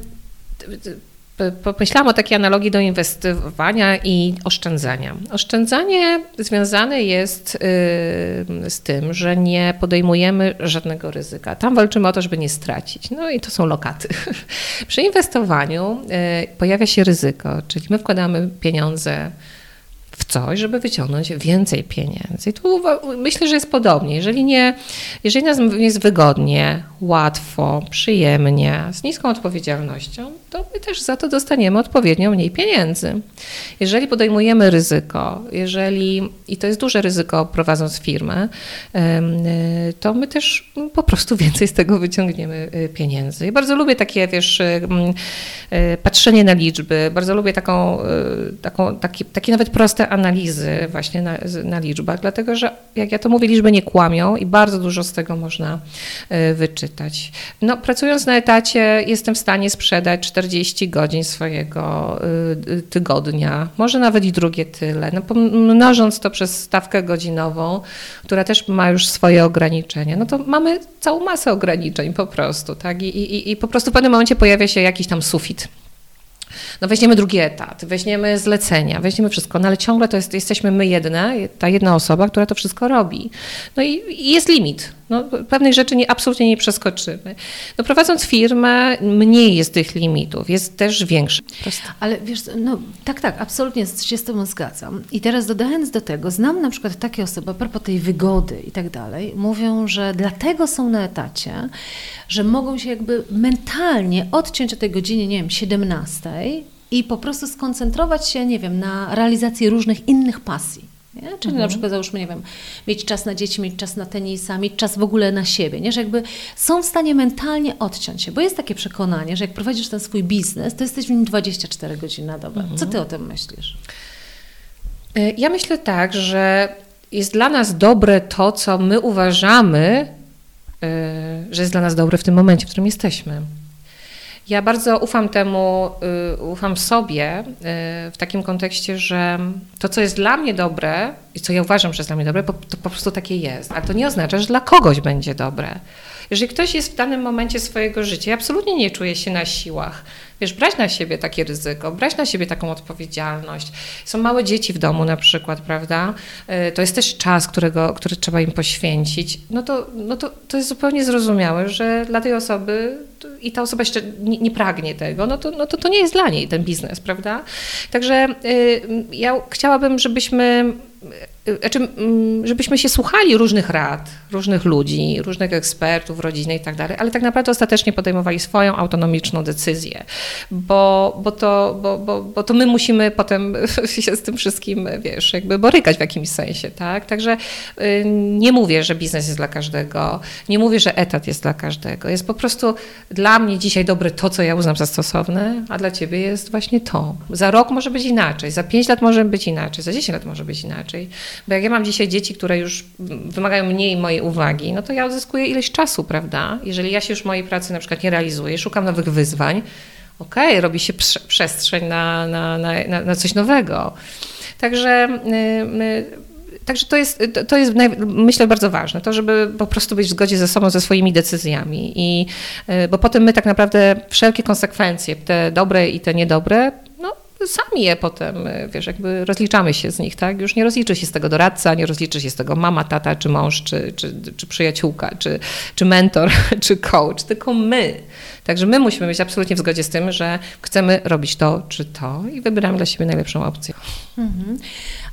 Speaker 2: Pomyślałam o takiej analogii do inwestowania i oszczędzania. Oszczędzanie związane jest y, z tym, że nie podejmujemy żadnego ryzyka. Tam walczymy o to, żeby nie stracić. No i to są lokaty. Przy inwestowaniu y, pojawia się ryzyko, czyli my wkładamy pieniądze w coś, żeby wyciągnąć więcej pieniędzy. I tu myślę, że jest podobnie. Jeżeli, nie, jeżeli nas jest wygodnie, łatwo, przyjemnie, z niską odpowiedzialnością, to my też za to dostaniemy odpowiednio mniej pieniędzy. Jeżeli podejmujemy ryzyko, jeżeli, i to jest duże ryzyko prowadząc firmę, y, to my też po prostu więcej z tego wyciągniemy y, pieniędzy. Ja bardzo lubię takie, wiesz, y, patrzenie na liczby, bardzo lubię taką, taką taki, takie nawet proste analizy właśnie na, na liczbach, dlatego że jak ja to mówię, liczby nie kłamią i bardzo dużo z tego można wyczytać. No, pracując na etacie jestem w stanie sprzedać 40 godzin swojego y, y, tygodnia, może nawet i drugie tyle. No, pomnożąc to przez stawkę godzinową, która też ma już swoje ograniczenia, no to mamy całą masę ograniczeń po prostu, tak? I, i, i po prostu w pewnym momencie pojawia się jakiś tam sufit. No weźmiemy drugi etat, weźmiemy zlecenia, weźmiemy wszystko, no ale ciągle to jest, jesteśmy my jedna, ta jedna osoba, która to wszystko robi. No i, i jest limit. No, pewnych rzeczy nie, absolutnie nie przeskoczymy. No, prowadząc firmę, mniej jest tych limitów, jest też większy.
Speaker 1: Ale wiesz, no tak, tak, absolutnie się z Tobą zgadzam. I teraz dodając do tego, znam na przykład takie osoby, a propos tej wygody i tak dalej, mówią, że dlatego są na etacie, że mogą się jakby mentalnie odciąć o tej godzinie, nie wiem, 17 i po prostu skoncentrować się, nie wiem, na realizacji różnych innych pasji. Nie? Czyli na przykład załóżmy, nie wiem, mieć czas na dzieci, mieć czas na tenisa, mieć czas w ogóle na siebie, nie? że jakby są w stanie mentalnie odciąć się, bo jest takie przekonanie, że jak prowadzisz ten swój biznes, to jesteś w nim 24 godziny na dobę. Co ty o tym myślisz?
Speaker 2: Y, Ja myślę tak, że jest dla nas dobre to, co my uważamy, y, że jest dla nas dobre w tym momencie, w którym jesteśmy. Ja bardzo ufam temu, y, ufam sobie y, w takim kontekście, że to, co jest dla mnie dobre i co ja uważam, że jest dla mnie dobre, to po prostu takie jest. A to nie oznacza, że dla kogoś będzie dobre. Jeżeli ktoś jest w danym momencie swojego życia i absolutnie nie czuje się na siłach, wiesz, brać na siebie takie ryzyko, brać na siebie taką odpowiedzialność. Są małe dzieci w domu na przykład, prawda? Y, To jest też czas, którego, który trzeba im poświęcić. No to, no to, to jest zupełnie zrozumiałe, że dla tej osoby i ta osoba jeszcze nie, nie pragnie tego, no to, no to to nie jest dla niej ten biznes, prawda? Także y, ja chciałabym, żebyśmy znaczy, mm, żebyśmy się słuchali różnych rad, różnych ludzi, różnych ekspertów, rodziny i tak dalej, ale tak naprawdę ostatecznie podejmowali swoją autonomiczną decyzję, bo, bo, to, bo, bo, bo to my musimy potem się z tym wszystkim, wiesz, jakby borykać w jakimś sensie, tak? Także y, nie mówię, że biznes jest dla każdego, nie mówię, że etat jest dla każdego. Jest po prostu dla mnie dzisiaj dobre to, co ja uznam za stosowne, a dla ciebie jest właśnie to. Za rok może być inaczej, za pięć lat może być inaczej, za 10 lat może być inaczej. Bo jak ja mam dzisiaj dzieci, które już wymagają mniej mojej uwagi, no to ja odzyskuję ileś czasu, prawda? Jeżeli ja się już mojej pracy na przykład nie realizuję, szukam nowych wyzwań, okej, robi się prze- przestrzeń na, na, na, na, coś nowego. Także, y, y, także to jest, to- jest myślę bardzo ważne, to żeby po prostu być w zgodzie ze sobą, ze swoimi decyzjami. I, y, bo potem my tak naprawdę wszelkie konsekwencje, te dobre i te niedobre, sami je potem, y, wiesz, jakby rozliczamy się z nich, tak? Już nie rozliczy się z tego doradca, nie rozliczy się z tego mama, tata, czy mąż, czy, czy, czy przyjaciółka, czy, czy mentor, czy coach, tylko my. Także my musimy być absolutnie w zgodzie z tym, że chcemy robić to czy to i wybieramy dla siebie najlepszą opcję.
Speaker 1: Mhm.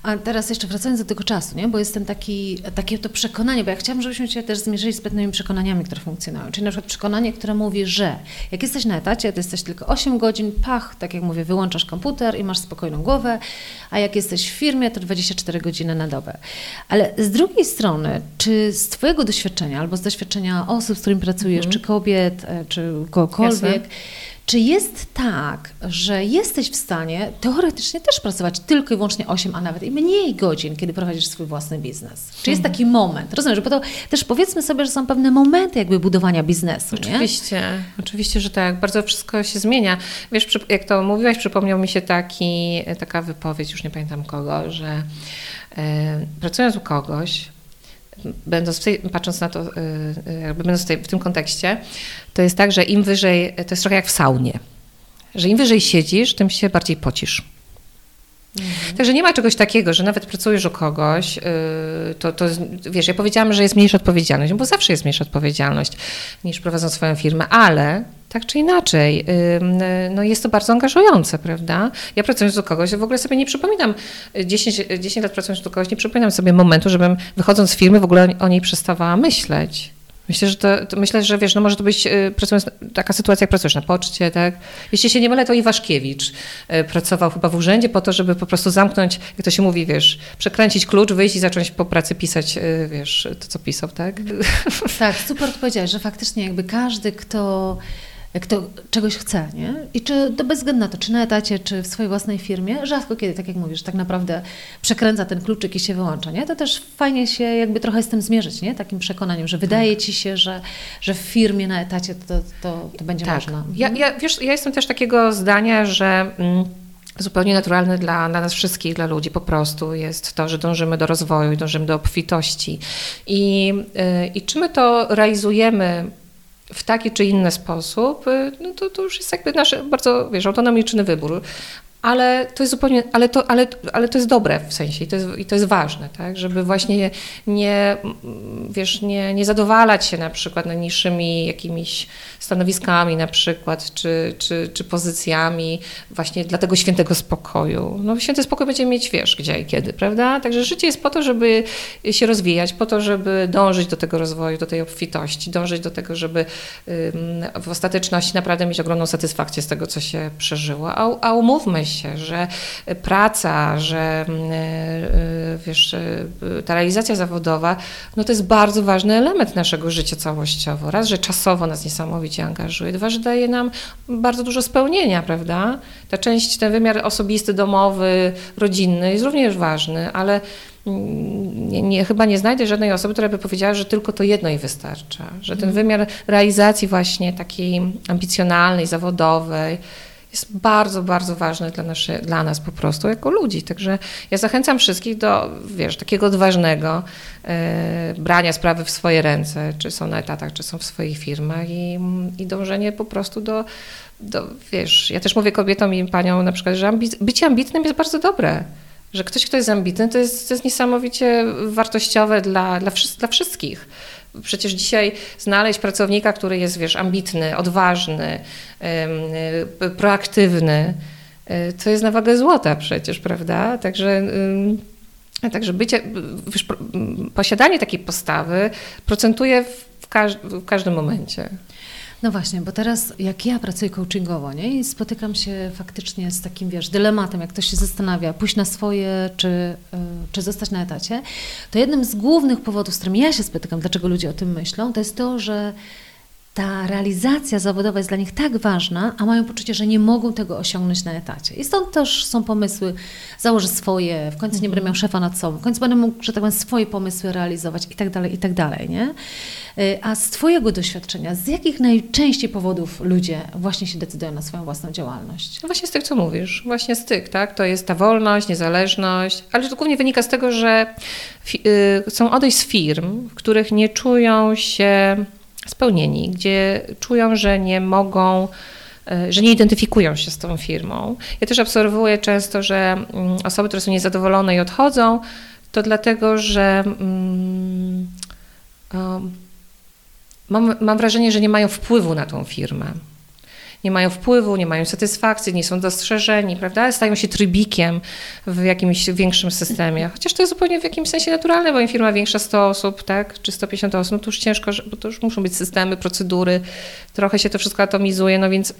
Speaker 1: A teraz jeszcze wracając do tego czasu, nie? bo jestem taki, takie to przekonanie, bo ja chciałam, żebyśmy się też zmierzyli z pewnymi przekonaniami, które funkcjonują. Czyli na przykład przekonanie, które mówi, że jak jesteś na etacie, to jesteś tylko 8 godzin, pach, tak jak mówię, wyłączasz komputer i masz spokojną głowę, a jak jesteś w firmie, to 24 godziny na dobę. Ale z drugiej strony, czy z Twojego doświadczenia, albo z doświadczenia osób, z którymi pracujesz, czy kobiet, e, czy kogokolwiek,
Speaker 2: Jasne.
Speaker 1: Czy jest tak, że jesteś w stanie teoretycznie też pracować tylko i wyłącznie 8, a nawet i mniej godzin, kiedy prowadzisz swój własny biznes? Czy jest taki moment? Rozumiesz, bo to też powiedzmy sobie, że są pewne momenty jakby budowania biznesu, nie?
Speaker 2: Oczywiście, oczywiście, że tak. Bardzo wszystko się zmienia. Wiesz, jak to mówiłaś, przypomniał mi się taki, taka wypowiedź, już nie pamiętam kogo, że e, pracując u kogoś, będąc tej, patrząc na to, e, e, jakby będąc w tym kontekście, to jest tak, że im wyżej, to jest trochę jak w saunie, że im wyżej siedzisz, tym się bardziej pocisz. Także nie ma czegoś takiego, że nawet pracujesz u kogoś, yy, to, to wiesz, ja powiedziałam, że jest mniejsza odpowiedzialność, bo zawsze jest mniejsza odpowiedzialność niż prowadząc swoją firmę, ale tak czy inaczej, no jest to bardzo angażujące, prawda? Ja pracując u kogoś, w ogóle sobie nie przypominam, y, 10, 10 lat pracując u kogoś, nie przypominam sobie momentu, żebym wychodząc z firmy w ogóle o niej przestawała myśleć. Myślę, że to, to myślę, że wiesz, no może to być y, pracując, taka sytuacja, jak pracujesz na poczcie, tak? Jeśli się nie mylę, to Iwaszkiewicz y, pracował chyba w urzędzie po to, żeby po prostu zamknąć, jak to się mówi, wiesz, przekręcić klucz, wyjść i zacząć po pracy pisać, y, wiesz, to co pisał, tak?
Speaker 1: Tak, super odpowiedziałeś, że faktycznie jakby każdy, kto, kto czegoś chce, nie? I czy to bez względu na to, czy na etacie, czy w swojej własnej firmie, rzadko kiedy, tak jak mówisz, tak naprawdę przekręca ten kluczyk i się wyłącza, nie? To też fajnie się jakby trochę z tym zmierzyć, nie? Takim przekonaniem, że wydaje ci się, że, że w firmie na etacie to, to, to będzie
Speaker 2: tak.
Speaker 1: można.
Speaker 2: Ja, ja, wiesz, ja jestem też takiego zdania, że mm, zupełnie naturalne dla, dla nas wszystkich, dla ludzi po prostu jest to, że dążymy do rozwoju dążymy do obfitości. I, y, i czy my to realizujemy w taki czy inny sposób, y, no to, to już jest jakby nasz bardzo, wiesz, autonomiczny wybór. Ale to jest zupełnie, ale to, ale, ale to jest dobre w sensie i to jest, i to jest ważne, tak? żeby właśnie nie, wiesz, nie, nie zadowalać się na przykład najniższymi jakimiś stanowiskami na przykład, czy, czy, czy pozycjami właśnie dla tego świętego spokoju. No święty spokój będziemy mieć, wiesz, gdzie i kiedy, prawda? Także życie jest po to, żeby się rozwijać, po to, żeby dążyć do tego rozwoju, do tej obfitości, dążyć do tego, żeby w ostateczności naprawdę mieć ogromną satysfakcję z tego, co się przeżyło. A, a umówmy się, że praca, że y, wiesz, y, ta realizacja zawodowa, no to jest bardzo ważny element naszego życia całościowo. Raz, że czasowo nas niesamowicie angażuje, dwa, że daje nam bardzo dużo spełnienia, prawda? Ta część, ten wymiar osobisty, domowy, rodzinny jest również ważny, ale mm, nie, nie, chyba nie znajdę żadnej osoby, która by powiedziała, że tylko to jedno jej wystarcza, że ten wymiar realizacji właśnie takiej ambicjonalnej, zawodowej jest bardzo, bardzo ważny dla, nasze, dla nas po prostu jako ludzi. Także ja zachęcam wszystkich do, wiesz, takiego odważnego e, brania sprawy w swoje ręce, czy są na etatach, czy są w swoich firmach i, i dążenie po prostu do, do, wiesz, ja też mówię kobietom i paniom na przykład, że ambi- bycie ambitnym jest bardzo dobre. Że ktoś, kto jest ambitny, to jest, to jest niesamowicie wartościowe dla, dla, dla wszystkich. Przecież dzisiaj znaleźć pracownika, który jest, wiesz, ambitny, odważny, y, proaktywny, y, to jest na wagę złota przecież, prawda? Także, także bycie, wiesz, posiadanie takiej postawy procentuje w, każ- w każdym momencie.
Speaker 1: No właśnie, bo teraz jak ja pracuję coachingowo nie? i spotykam się faktycznie z takim, wiesz, dylematem, jak ktoś się zastanawia, pójść na swoje, czy, y, czy zostać na etacie, to jednym z głównych powodów, z którymi ja się spotykam, dlaczego ludzie o tym myślą, to jest to, że ta realizacja zawodowa jest dla nich tak ważna, a mają poczucie, że nie mogą tego osiągnąć na etacie. I stąd też są pomysły, założę swoje, w końcu nie będę miał szefa nad sobą, w końcu będę mógł, że tak powiem, swoje pomysły realizować i tak dalej, i tak dalej, nie? Y, A z Twojego doświadczenia, z jakich najczęściej powodów ludzie właśnie się decydują na swoją własną działalność?
Speaker 2: No właśnie z tych, co mówisz, właśnie z tych, tak? To jest ta wolność, niezależność, ale to głównie wynika z tego, że fi- y, chcą odejść z firm, w których nie czują się spełnieni, gdzie czują, że nie mogą, y, że nie identyfikują się z tą firmą. Ja też obserwuję często, że mm, osoby, które są niezadowolone i odchodzą, to dlatego, że mm, um, mam, mam wrażenie, że nie mają wpływu na tą firmę nie mają wpływu, nie mają satysfakcji, nie są dostrzeżeni, prawda? Stają się trybikiem w jakimś większym systemie. Chociaż to jest zupełnie w jakimś sensie naturalne, bo im firma większa 100 osób, tak, czy 150 osób, no to już ciężko, bo to już muszą być systemy, procedury, trochę się to wszystko atomizuje, no więc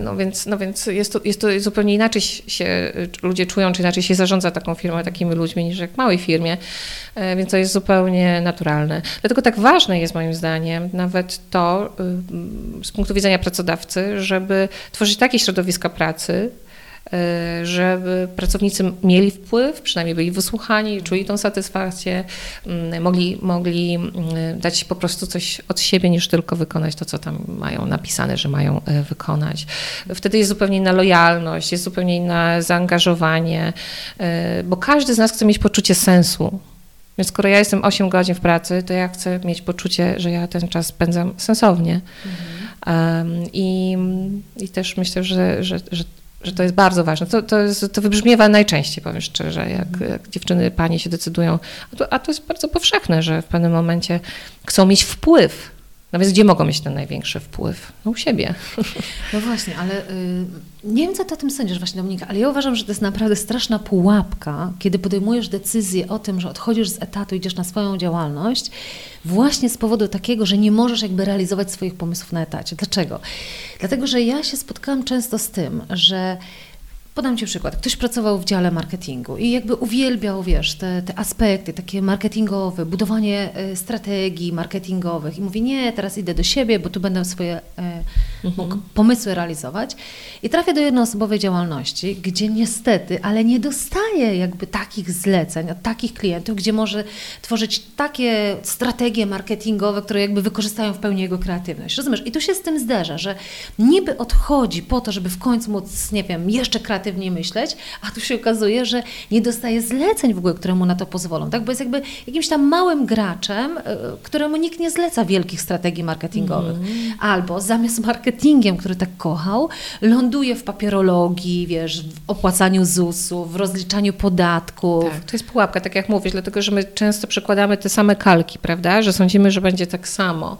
Speaker 2: no więc, no więc jest, to, jest to zupełnie inaczej się ludzie czują, czy inaczej się zarządza taką firmą, takimi ludźmi niż jak w małej firmie, e, więc to jest zupełnie naturalne. Dlatego tak ważne jest moim zdaniem nawet to z punktu widzenia pracodawcy, żeby tworzyć takie środowiska pracy, E, żeby pracownicy mieli wpływ, przynajmniej byli wysłuchani, czuli tą satysfakcję, mm, mogli, mogli mm, dać po prostu coś od siebie, niż tylko wykonać to, co tam mają napisane, że mają e, wykonać. Wtedy jest zupełnie inna lojalność, jest zupełnie inne zaangażowanie, e, bo każdy z nas chce mieć poczucie sensu. Więc skoro ja jestem 8 godzin w pracy, to ja chcę mieć poczucie, że ja ten czas spędzam sensownie. Mhm. I, I też myślę, że, że, że że to jest bardzo ważne. To, to, jest, to wybrzmiewa najczęściej, powiem szczerze, jak, jak dziewczyny, panie się decydują. A to, a to jest bardzo powszechne, że w pewnym momencie chcą mieć wpływ no więc gdzie mogą mieć ten największy wpływ? No u siebie.
Speaker 1: No właśnie, ale y, nie wiem, co ty o tym sądzisz właśnie, Dominika, ale ja uważam, że to jest naprawdę straszna pułapka, kiedy podejmujesz decyzję o tym, że odchodzisz z etatu, idziesz na swoją działalność, właśnie z powodu takiego, że nie możesz jakby realizować swoich pomysłów na etacie. Dlaczego? Dlatego, że ja się spotkałam często z tym, że Podam Ci przykład. Ktoś pracował w dziale marketingu i jakby uwielbiał, wiesz, te, te aspekty takie marketingowe, budowanie e, strategii marketingowych i mówi, nie, teraz idę do siebie, bo tu będę swoje e, mhm. pomysły realizować. I trafia do jednoosobowej działalności, gdzie niestety, ale nie dostaje jakby takich zleceń od takich klientów, gdzie może tworzyć takie strategie marketingowe, które jakby wykorzystają w pełni jego kreatywność. Rozumiesz? I tu się z tym zderza, że niby odchodzi po to, żeby w końcu móc, nie wiem, jeszcze kreatywnie kreatywnie myśleć, a tu się okazuje, że nie dostaje zleceń w ogóle, które mu na to pozwolą, tak? Bo jest jakby jakimś tam małym graczem, e, któremu nikt nie zleca wielkich strategii marketingowych. Mm. Albo zamiast marketingiem, który tak kochał, ląduje w papierologii, wiesz, w opłacaniu ZUS-u, w rozliczaniu podatków.
Speaker 2: Tak, to jest pułapka, tak jak mówisz, dlatego, że my często przekładamy te same kalki, prawda? Że sądzimy, że będzie tak samo.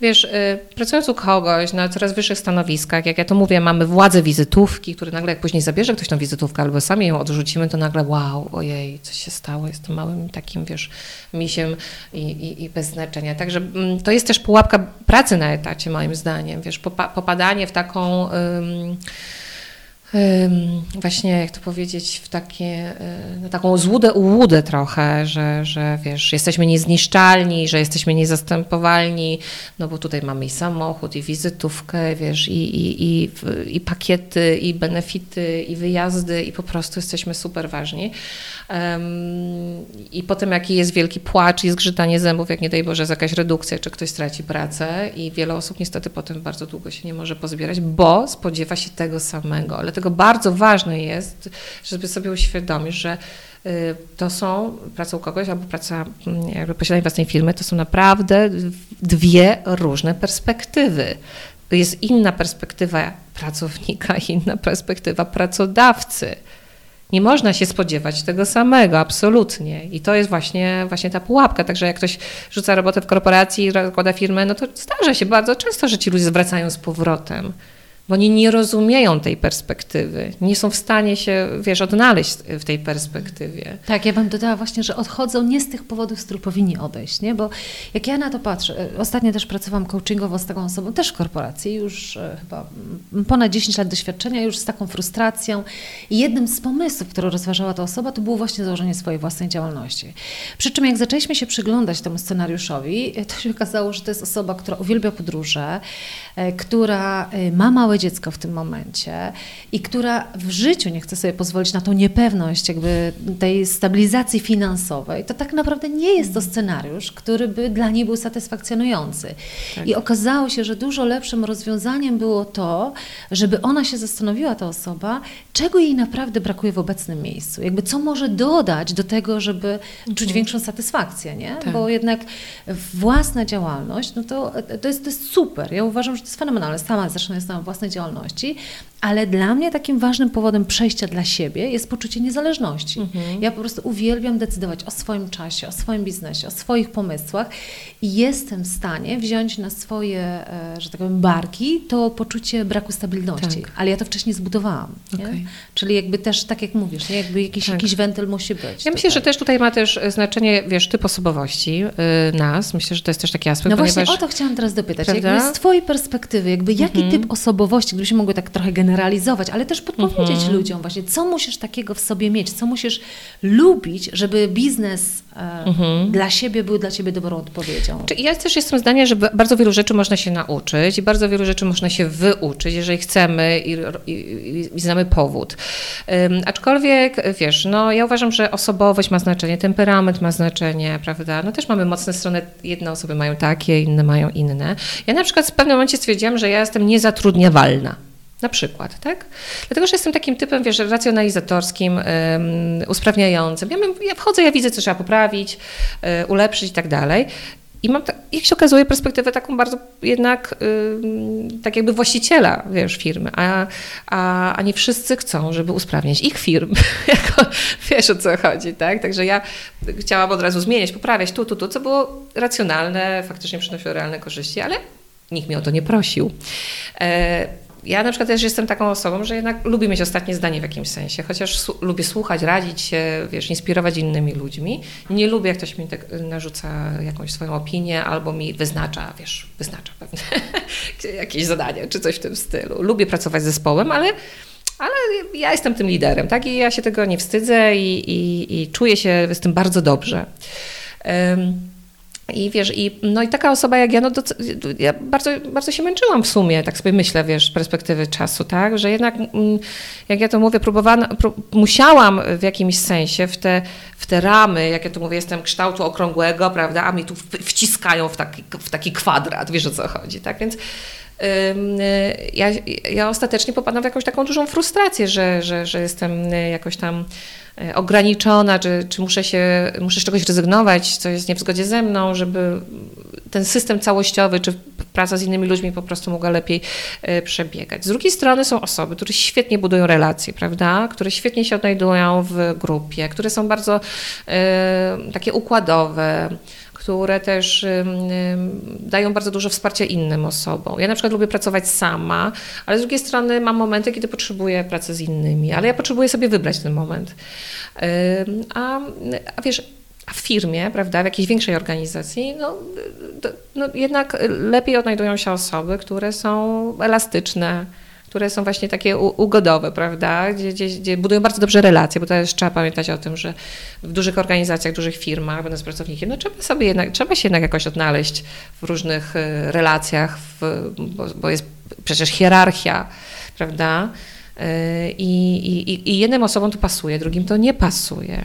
Speaker 2: Wiesz, yy, pracując u kogoś na coraz wyższych stanowiskach, jak ja to mówię, mamy władzę wizytówki, które nagle jak później zabierze ktoś tą wizytówkę albo sami ją odrzucimy, to nagle wow, ojej, coś się stało, jestem małym takim, wiesz, misiem i, i, i bez znaczenia. Także mm, to jest też pułapka pracy na etacie, moim zdaniem, wiesz, popadanie w taką właśnie, jak to powiedzieć, w takie, na taką złudę ułudę trochę, że, że wiesz, jesteśmy niezniszczalni, że jesteśmy niezastępowalni, no bo tutaj mamy i samochód, i wizytówkę, wiesz, i, i, i, i pakiety, i benefity, i wyjazdy, i po prostu jesteśmy super ważni. I potem jaki jest wielki płacz i zgrzytanie zębów, jak nie daj Boże, jest jakaś redukcja, czy ktoś straci pracę i wiele osób niestety potem bardzo długo się nie może pozbierać, bo spodziewa się tego samego. Dlatego bardzo ważne jest, żeby sobie uświadomić, że y, to są praca u kogoś albo praca mm, jakby posiadanie własnej firmy, to są naprawdę dwie różne perspektywy. Jest inna perspektywa pracownika, inna perspektywa pracodawcy. Nie można się spodziewać tego samego, absolutnie. I to jest właśnie, właśnie ta pułapka. Także jak ktoś rzuca robotę w korporacji zakłada firmę, no to zdarza się bardzo często, że ci ludzie zwracają z powrotem bo oni nie rozumieją tej perspektywy, nie są w stanie się, wiesz, odnaleźć w tej perspektywie.
Speaker 1: Tak, ja bym dodała właśnie, że odchodzą nie z tych powodów, z których powinni odejść, nie? Bo jak ja na to patrzę, e, ostatnio też pracowałam coachingowo z taką osobą, też w korporacji, już e, chyba ponad 10 lat doświadczenia, już z taką frustracją i jednym z pomysłów, który rozważała ta osoba, to było właśnie założenie swojej własnej działalności. Przy czym jak zaczęliśmy się przyglądać temu scenariuszowi, e, to się okazało, że to jest osoba, która uwielbia podróże, która ma małe dziecko w tym momencie i która w życiu nie chce sobie pozwolić na tą niepewność jakby tej stabilizacji finansowej, to tak naprawdę nie jest to scenariusz, który by dla niej był satysfakcjonujący. Tak. I okazało się, że dużo lepszym rozwiązaniem było to, żeby ona się zastanowiła, ta osoba, czego jej naprawdę brakuje w obecnym miejscu. Jakby co może dodać do tego, żeby czuć mhm. większą satysfakcję, nie? Tak. Bo jednak własna działalność, no to, to, jest, to jest super. Ja uważam, że to jest fenomenalne. Sama zresztą jestem własnej działalności, ale dla mnie takim ważnym powodem przejścia dla siebie jest poczucie niezależności. Mhm. Ja po prostu uwielbiam decydować o swoim czasie, o swoim biznesie, o swoich pomysłach i jestem w stanie wziąć na swoje, e, że tak powiem, barki to poczucie braku stabilności. Tak. Ale ja to wcześniej zbudowałam. Okay. Czyli jakby też, tak jak mówisz, nie? jakby jakiś, tak. jakiś wentyl musi być. Ja
Speaker 2: tutaj. myślę, że też tutaj ma też znaczenie, wiesz, typ osobowości yy, nas. Myślę, że to jest też taki aspekt.
Speaker 1: No właśnie o to chciałam teraz dopytać. Jakby z Twojej perspektywy, jakby jaki mhm. typ osobowości, gdybyśmy mogły tak trochę generalizować, ale też podpowiedzieć mhm. ludziom właśnie, co musisz takiego w sobie mieć, co musisz lubić, żeby biznes e, mhm. dla siebie był dla Ciebie dobrą odpowiedzią.
Speaker 2: Ja też jestem zdania, że bardzo wielu rzeczy można się nauczyć i bardzo wielu rzeczy można się wyuczyć, jeżeli chcemy i, i, i znamy powód. Um, aczkolwiek, wiesz, no ja uważam, że osobowość ma znaczenie, temperament ma znaczenie, prawda? No też mamy mocne strony, jedne osoby mają takie, inne mają inne. Ja na przykład w pewnym momencie stwierdziłam, że ja jestem niezatrudniawalna. Na przykład, tak? Dlatego, że jestem takim typem, wiesz, racjonalizatorskim, um, usprawniającym. Ja, ja wchodzę, ja widzę, co trzeba poprawić, um, ulepszyć i tak dalej. I mam, jak się okazuje, perspektywę taką bardzo jednak, tak jakby właściciela, wiesz, firmy, a, a, a nie wszyscy chcą, żeby usprawniać ich firm. jako, wiesz o co chodzi, tak? Także ja chciałam od razu zmieniać, poprawiać tu, tu, tu, co było racjonalne, faktycznie przynosiło realne korzyści, ale nikt mnie o to nie prosił. E, ja na przykład też jestem taką osobą, że jednak lubię mieć ostatnie zdanie w jakimś sensie, chociaż lubię słuchać, radzić się, wiesz, inspirować innymi ludźmi. Nie lubię, jak ktoś mi tak narzuca jakąś swoją opinię albo mi wyznacza, wiesz, wyznacza pewne jakieś zadanie czy coś w tym stylu. Lubię pracować z zespołem, ale ale ja jestem tym liderem, tak? I ja się tego nie wstydzę i, i, i czuję się z tym bardzo dobrze. Um, i wiesz, i, no i taka osoba jak ja, no to, ja bardzo, bardzo się męczyłam w sumie, tak sobie myślę, wiesz, z perspektywy czasu, tak, że jednak, mm, jak ja to mówię, próbowałam, musiałam w jakimś sensie w te, w te ramy, jak ja to mówię, jestem kształtu okrągłego, prawda, a mi tu wciskają w taki, w taki kwadrat, wiesz o co chodzi, tak, więc ja, ja ostatecznie popadam w jakąś taką dużą frustrację, że, że, że jestem jakoś tam ograniczona, czy, czy muszę, się, muszę z czegoś rezygnować, co jest nie w zgodzie ze mną, żeby ten system całościowy, czy praca z innymi ludźmi po prostu mogła lepiej e, przebiegać. Z drugiej strony są osoby, które świetnie budują relacje, prawda? Które świetnie się odnajdują w grupie, które są bardzo e, takie układowe, które też dają bardzo dużo wsparcia innym osobom. Ja na przykład lubię pracować sama, ale z drugiej strony mam momenty, kiedy potrzebuję pracy z innymi, ale ja potrzebuję sobie wybrać ten moment. A, a wiesz, a w firmie, prawda, w jakiejś większej organizacji, no, no jednak lepiej odnajdują się osoby, które są elastyczne, które są właśnie takie ugodowe, prawda, gdzie, gdzie, gdzie, budują bardzo dobrze relacje, bo też trzeba pamiętać o tym, że w dużych organizacjach, dużych firmach, będąc pracownikiem, no trzeba sobie jednak, trzeba się jednak jakoś odnaleźć w różnych y, relacjach, w, bo, bo jest przecież hierarchia, prawda, y, i, i, i jednym osobom to pasuje, drugim to nie pasuje.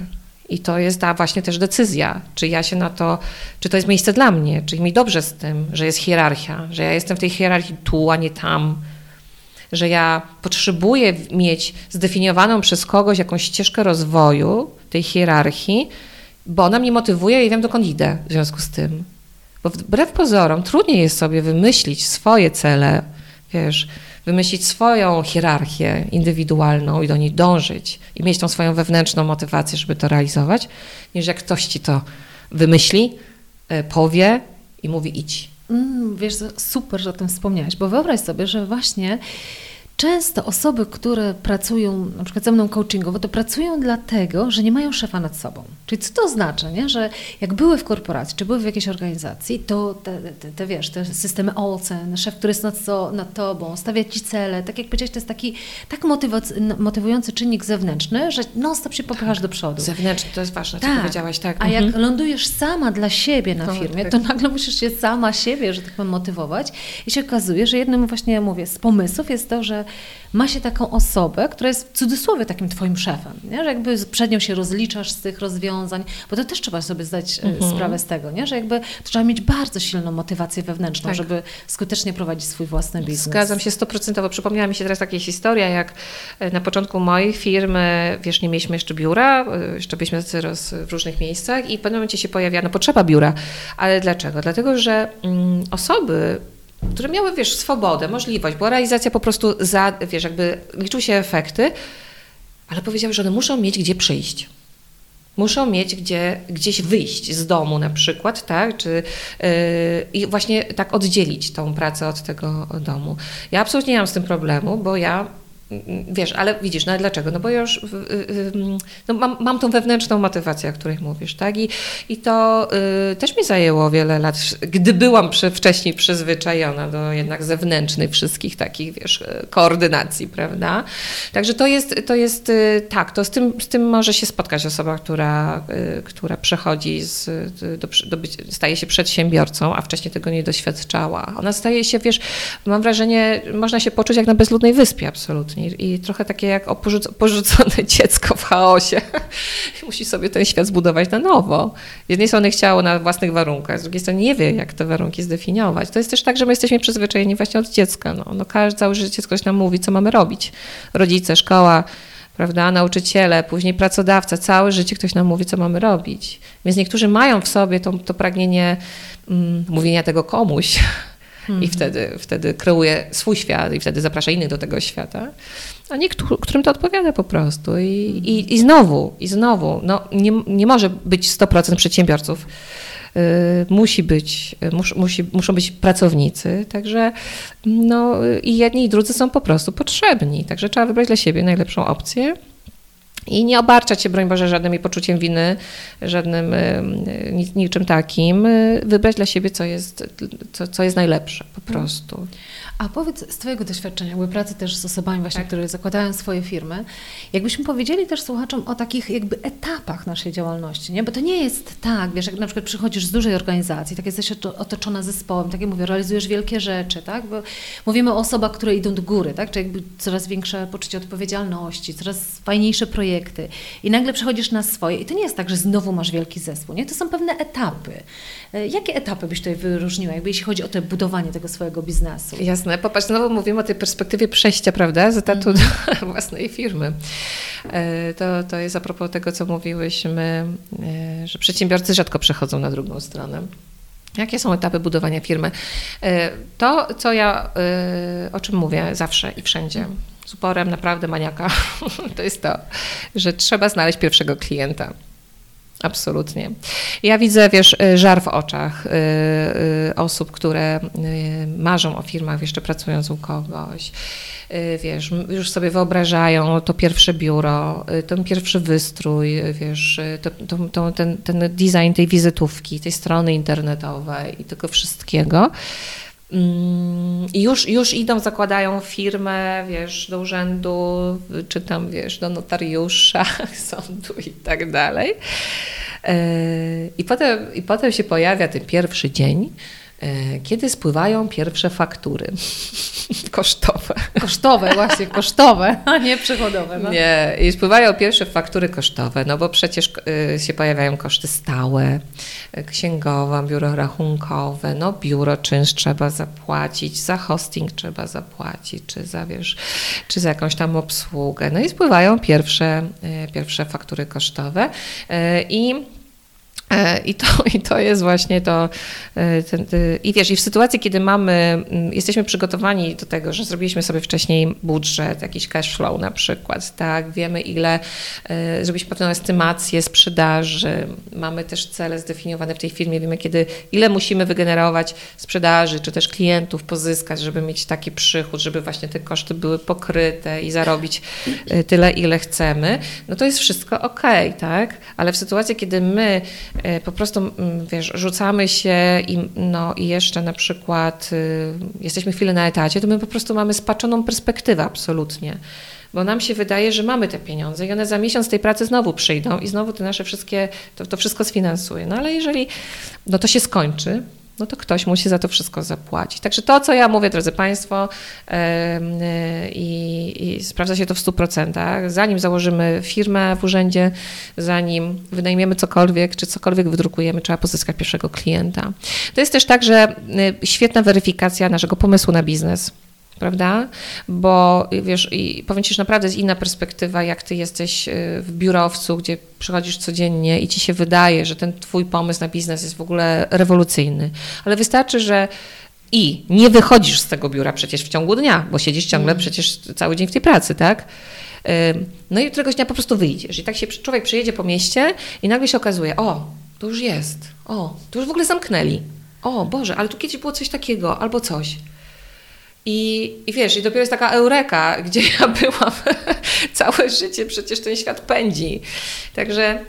Speaker 2: I to jest ta właśnie też decyzja, czy ja się na to, czy to jest miejsce dla mnie, czy mi dobrze z tym, że jest hierarchia, że ja jestem w tej hierarchii tu, a nie tam, że ja potrzebuję mieć zdefiniowaną przez kogoś jakąś ścieżkę rozwoju tej hierarchii, bo ona mnie motywuje i wiem, dokąd idę w związku z tym. Bo wbrew pozorom trudniej jest sobie wymyślić swoje cele, wiesz, wymyślić swoją hierarchię indywidualną i do niej dążyć i mieć tą swoją wewnętrzną motywację, żeby to realizować, niż jak ktoś ci to wymyśli, e, powie i mówi idź.
Speaker 1: Mm, wiesz, super, że o tym wspomniałaś, bo wyobraź sobie, że właśnie często osoby, które pracują na przykład ze mną coachingowo, to pracują dlatego, że nie mają szefa nad sobą. Czyli co to oznacza, nie? że jak były w korporacji, czy były w jakiejś organizacji, to te, te, te wiesz, te systemy ocen, szef, który jest nad, co, nad tobą, stawia ci cele, tak jak powiedziałeś, to jest taki tak motywujący czynnik zewnętrzny, że non-stop się popychasz
Speaker 2: tak.
Speaker 1: do przodu.
Speaker 2: Zewnętrzny, to jest ważne, co tak. powiedziałaś, tak.
Speaker 1: A mhm. jak lądujesz sama dla siebie na firmie, to nagle musisz się sama siebie, że tak powiem, motywować i się okazuje, że jednym właśnie, mówię, z pomysłów jest to, że ma się taką osobę, która jest w cudzysłowie takim twoim szefem, nie? że jakby przed nią się rozliczasz z tych rozwiązań, bo to też trzeba sobie zdać e, mhm. sprawę z tego, nie? że jakby trzeba mieć bardzo silną motywację wewnętrzną, tak. żeby skutecznie prowadzić swój własny biznes.
Speaker 2: Zgadzam się stoprocentowo. Przypomniała mi się teraz taka historia, jak e, na początku mojej firmy, wiesz, nie mieliśmy jeszcze biura, e, jeszcze byliśmy w różnych miejscach i w pewnym momencie się pojawia no, potrzeba biura. Ale dlaczego? Dlatego, że mm, osoby które miały, wiesz, swobodę, możliwość, była realizacja po prostu za, wiesz, jakby liczyły się efekty, ale powiedziały, że one muszą mieć gdzie przyjść. Muszą mieć gdzie, gdzieś wyjść z domu na przykład, tak? Czy, yy, I właśnie tak oddzielić tą pracę od tego domu. Ja absolutnie nie mam z tym problemu, bo ja Wiesz, ale widzisz, no dlaczego? No bo już y, y, no mam, mam tą wewnętrzną motywację, o której mówisz, tak? I, i to y, też mi zajęło wiele lat, gdy byłam przy, wcześniej przyzwyczajona do jednak zewnętrznych wszystkich takich, wiesz, koordynacji, prawda? Także to jest, to jest y, tak, to z tym, z tym może się spotkać osoba, która, y, która przechodzi z, do, do być, staje się przedsiębiorcą, a wcześniej tego nie doświadczała. Ona staje się, wiesz, mam wrażenie, można się poczuć jak na bezludnej wyspie absolutnie i, trochę takie jak porzucone dziecko w chaosie. Musi sobie ten świat zbudować na nowo. Z jednej strony chciało na własnych warunkach, z drugiej strony nie wie, jak te warunki zdefiniować. To jest też tak, że my jesteśmy przyzwyczajeni właśnie od dziecka. No, no każdy całe życie ktoś nam mówi, co mamy robić. Rodzice, szkoła, prawda, nauczyciele, później pracodawca, całe życie ktoś nam mówi, co mamy robić. Więc niektórzy mają w sobie to, to pragnienie mm, mówienia tego komuś, i wtedy, wtedy kreuje swój świat i wtedy zaprasza innych do tego świata, a niektórym to odpowiada po prostu. I, i, i znowu, i znowu, no, nie, nie może być 100% przedsiębiorców. Yy, musi być, mus, musi, muszą być pracownicy, także no, i jedni i drudzy są po prostu potrzebni, także trzeba wybrać dla siebie najlepszą opcję i nie obarczać się, broń Boże, żadnym poczuciem winy, żadnym niczym takim. Wybrać dla siebie, co jest, co, co jest najlepsze po prostu.
Speaker 1: A powiedz z Twojego doświadczenia, były pracy też z osobami właśnie, tak. które zakładają swoje firmy, jakbyśmy powiedzieli też słuchaczom o takich jakby etapach naszej działalności, nie? Bo to nie jest tak, wiesz, jak na przykład przychodzisz z dużej organizacji, tak jesteś otoczona zespołem, tak jak mówię, realizujesz wielkie rzeczy, tak? Bo mówimy o osobach, które idą do góry, tak? Czy jakby coraz większe poczucie odpowiedzialności, coraz fajniejsze projekty i nagle przechodzisz na swoje i to nie jest tak, że znowu masz wielki zespół, nie? To są pewne etapy. E, jakie etapy byś tutaj wyróżniła, jakby jeśli chodzi o to budowanie tego swojego biznesu?
Speaker 2: Jasne. Popatrz, znowu mówimy o tej perspektywie przejścia, prawda, z etatu mm. do własnej firmy. E, to, to jest a propos tego, co mówiłyśmy, e, że przedsiębiorcy rzadko przechodzą na drugą stronę. Jakie są etapy budowania firmy? To, co ja, o czym mówię zawsze i wszędzie, z uporem naprawdę maniaka, to jest to, że trzeba znaleźć pierwszego klienta. Absolutnie. Ja widzę, wiesz, y, żar w oczach y, y, osób, które marzą o firmach, jeszcze pracując u kogoś. Wiesz, już sobie wyobrażają to pierwsze biuro, ten pierwszy wystrój, wiesz, to, to, to, ten, ten design tej wizytówki, tej strony internetowej i tego wszystkiego. Mm, I już, już idą, zakładają firmę, wiesz, do urzędu, czy tam, wiesz, do notariusza, sądu i tak dalej. E, I potem, I potem się pojawia ten pierwszy dzień, kiedy spływają pierwsze faktury kosztowe.
Speaker 1: Kosztowe, właśnie, kosztowe, a nie przychodowe.
Speaker 2: No. Nie, i spływają pierwsze faktury kosztowe, no bo przecież y, się pojawiają koszty stałe, y, księgowa, biuro rachunkowe, no biuro czynsz trzeba zapłacić, za hosting trzeba zapłacić, czy za, wiesz, czy za jakąś tam obsługę. No i spływają pierwsze, pierwsze faktury kosztowe i E, I to, I to jest właśnie to. E, ten, I wiesz, i w sytuacji, kiedy mamy, mm, jesteśmy przygotowani do tego, że zrobiliśmy sobie wcześniej budżet, jakiś cash flow na przykład, tak, wiemy ile, e, zrobiliśmy pewną estymację sprzedaży, mamy też cele zdefiniowane w tej firmie, wiemy kiedy, ile musimy wygenerować sprzedaży, czy też klientów pozyskać, żeby mieć taki przychód, żeby właśnie te koszty były pokryte i zarobić tyle, ile chcemy, no to jest wszystko ok, tak, ale w sytuacji, kiedy my E, po prostu, mm, wiesz, rzucamy się i, no, i jeszcze na przykład y, jesteśmy chwilę na etacie, to my po prostu mamy spaczoną perspektywę absolutnie. Bo nam się wydaje, że mamy te pieniądze i one za miesiąc tej pracy znowu przyjdą i znowu te nasze wszystkie, to, to wszystko sfinansuje. No ale jeżeli no to się skończy, no to ktoś musi za to wszystko zapłacić. Także to, co ja mówię, drodzy Państwo, i, i sprawdza się to w 100%. Zanim założymy firmę w urzędzie, zanim wynajmiemy cokolwiek, czy cokolwiek wydrukujemy, trzeba pozyskać pierwszego klienta. To jest też tak, że y, świetna weryfikacja naszego pomysłu na biznes prawda? Bo wiesz, i powiem Ci, że naprawdę jest inna perspektywa, jak Ty jesteś y, w biurowcu, gdzie przychodzisz codziennie i Ci się wydaje, że ten Twój pomysł na biznes jest w ogóle rewolucyjny. Ale wystarczy, że i nie wychodzisz z tego biura przecież w ciągu dnia, bo siedzisz ciągle
Speaker 1: Mm.
Speaker 2: przecież cały dzień w tej pracy, tak? No i któregoś dnia po prostu wyjdziesz. I tak się człowiek przejedzie po mieście i nagle się okazuje, o, to już jest, o, to już w ogóle zamknęli. O Boże, ale tu kiedyś było coś takiego, albo coś. I, I wiesz, i dopiero jest taka eureka, gdzie ja byłam całe życie, przecież ten świat pędzi. Także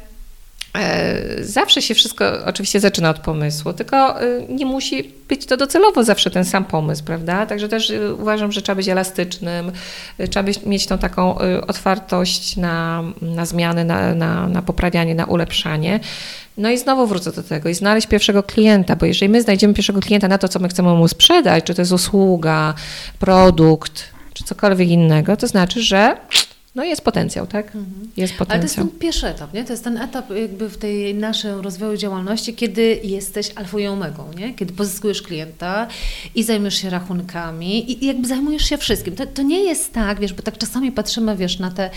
Speaker 2: e, zawsze się wszystko oczywiście zaczyna od pomysłu, tylko e, nie musi być to docelowo zawsze ten sam pomysł, prawda? Także też e, uważam, że trzeba być elastycznym, e, trzeba być, mieć tą taką otwartość na, na zmiany, na, na, na poprawianie, na ulepszanie. No i znowu wrócę do tego i znaleźć pierwszego klienta, bo jeżeli my znajdziemy pierwszego klienta na to, co my chcemy mu sprzedać, czy to jest usługa, produkt, czy cokolwiek innego, to znaczy, że no jest potencjał, tak? Jest
Speaker 1: Ale to jest
Speaker 2: potencjał.
Speaker 1: ten pierwszy etap, nie? To jest ten etap jakby w tej naszym rozwoju działalności, kiedy jesteś alfą i omegą, nie? Kiedy pozyskujesz klienta i zajmujesz się rachunkami i, jakby zajmujesz się wszystkim. To, to nie jest tak, wiesz, bo tak czasami patrzymy, wiesz, na te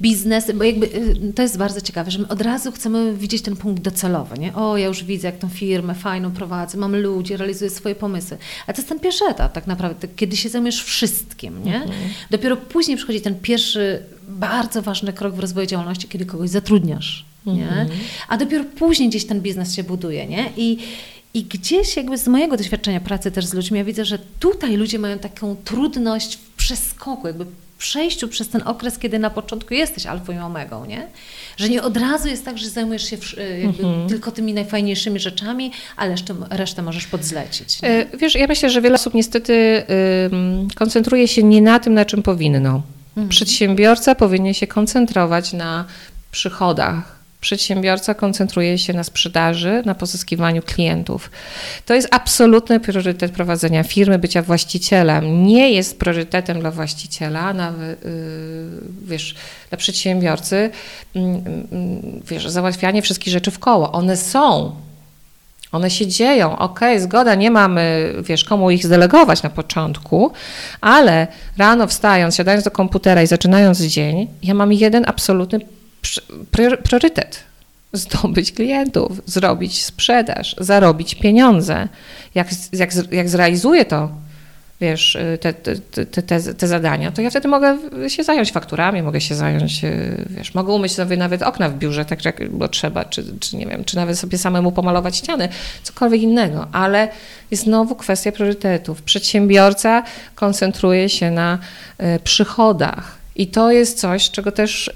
Speaker 1: biznesy, bo jakby y, to jest bardzo ciekawe, że my od razu chcemy widzieć ten punkt docelowy, nie? O, ja już widzę, jak tą firmę fajną prowadzę, mam ludzi, realizuję swoje pomysły. A to jest ten pierwszy etap tak naprawdę, kiedy się zajmujesz wszystkim, nie? Dopiero później przychodzi ten pierwszy bardzo ważny krok w rozwoju działalności, kiedy kogoś zatrudniasz, nie? A dopiero później gdzieś ten biznes się buduje, nie? I, I gdzieś jakby z mojego doświadczenia pracy też z ludźmi, ja widzę, że tutaj ludzie mają taką trudność w przeskoku, jakby przejściu przez ten okres, kiedy na początku jesteś alfą i omegą, nie? Że nie od razu jest tak, że zajmujesz się wsz- jakby tylko tymi najfajniejszymi rzeczami, a resztę, resztę możesz podzlecić. nie?
Speaker 2: E, Wiesz, ja myślę, że wiele osób niestety koncentruje się nie na tym, na czym powinno. Przedsiębiorca powinien się koncentrować na przychodach. Przedsiębiorca koncentruje się na sprzedaży, na pozyskiwaniu klientów. To jest absolutny priorytet prowadzenia firmy, bycia właścicielem. Nie jest priorytetem dla właściciela, nawet, yy, wiesz, dla przedsiębiorcy, mm, mm, wiesz, załatwianie wszystkich rzeczy w koło. One są, one się dzieją, okej, zgoda, nie mamy, wiesz, komu ich zdelegować na początku, ale rano wstając, siadając do komputera i zaczynając dzień, ja mam jeden absolutny priorytet. Zdobyć klientów, zrobić sprzedaż, zarobić pieniądze. Jak, jak, jak zrealizuję to, wiesz, y, te, te, te, te, zadania, to ja wtedy mogę się zająć fakturami, mogę się zająć, y, wiesz, mogę umyć sobie nawet okna w biurze, tak jak bo trzeba, czy, czy nie wiem, czy nawet sobie samemu pomalować ściany, cokolwiek innego, ale jest znowu kwestia priorytetów. Przedsiębiorca koncentruje się na y, przychodach. I to jest coś, czego też,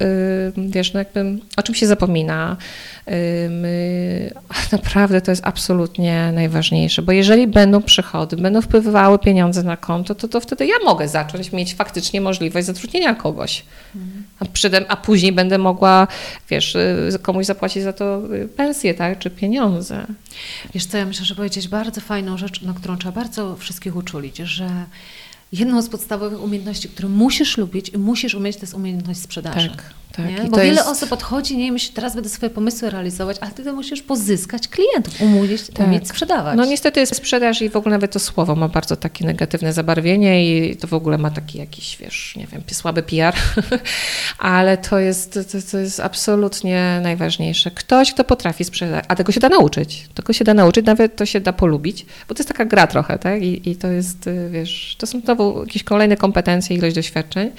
Speaker 2: wiesz, no jakby, o czym się zapomina. My, naprawdę to jest absolutnie najważniejsze, bo jeżeli będą przychody, będą wpływały pieniądze na konto, to, to wtedy ja mogę zacząć mieć faktycznie możliwość zatrudnienia kogoś. A, przede, a później będę mogła, wiesz, y, komuś zapłacić za to y, pensję, tak, czy pieniądze.
Speaker 1: Wiesz co, ja myślę, że powiedzieć bardzo fajną rzecz, na którą trzeba bardzo wszystkich uczulić, że jedną z podstawowych umiejętności, które musisz lubić i musisz umieć, to jest umiejętność sprzedaży.
Speaker 2: Tak, tak.
Speaker 1: Bo wiele
Speaker 2: jest-
Speaker 1: osób odchodzi nie myśli, teraz będę swoje pomysły realizować, ale ty to musisz pozyskać klientów, umówić, umieć sprzedawać.
Speaker 2: No niestety sprzedaż i w ogóle nawet to słowo ma bardzo takie negatywne zabarwienie i to w ogóle ma taki jakiś, wiesz, nie wiem, słaby PR, ale to jest, to, to jest absolutnie najważniejsze. Ktoś, kto potrafi sprzedać, a tego się da nauczyć, tego się da nauczyć, nawet to się da polubić, bo to jest taka gra trochę, tak? I, i to jest, y, wiesz, to są znowu jakieś kolejne kompetencje, ilość doświadczeń,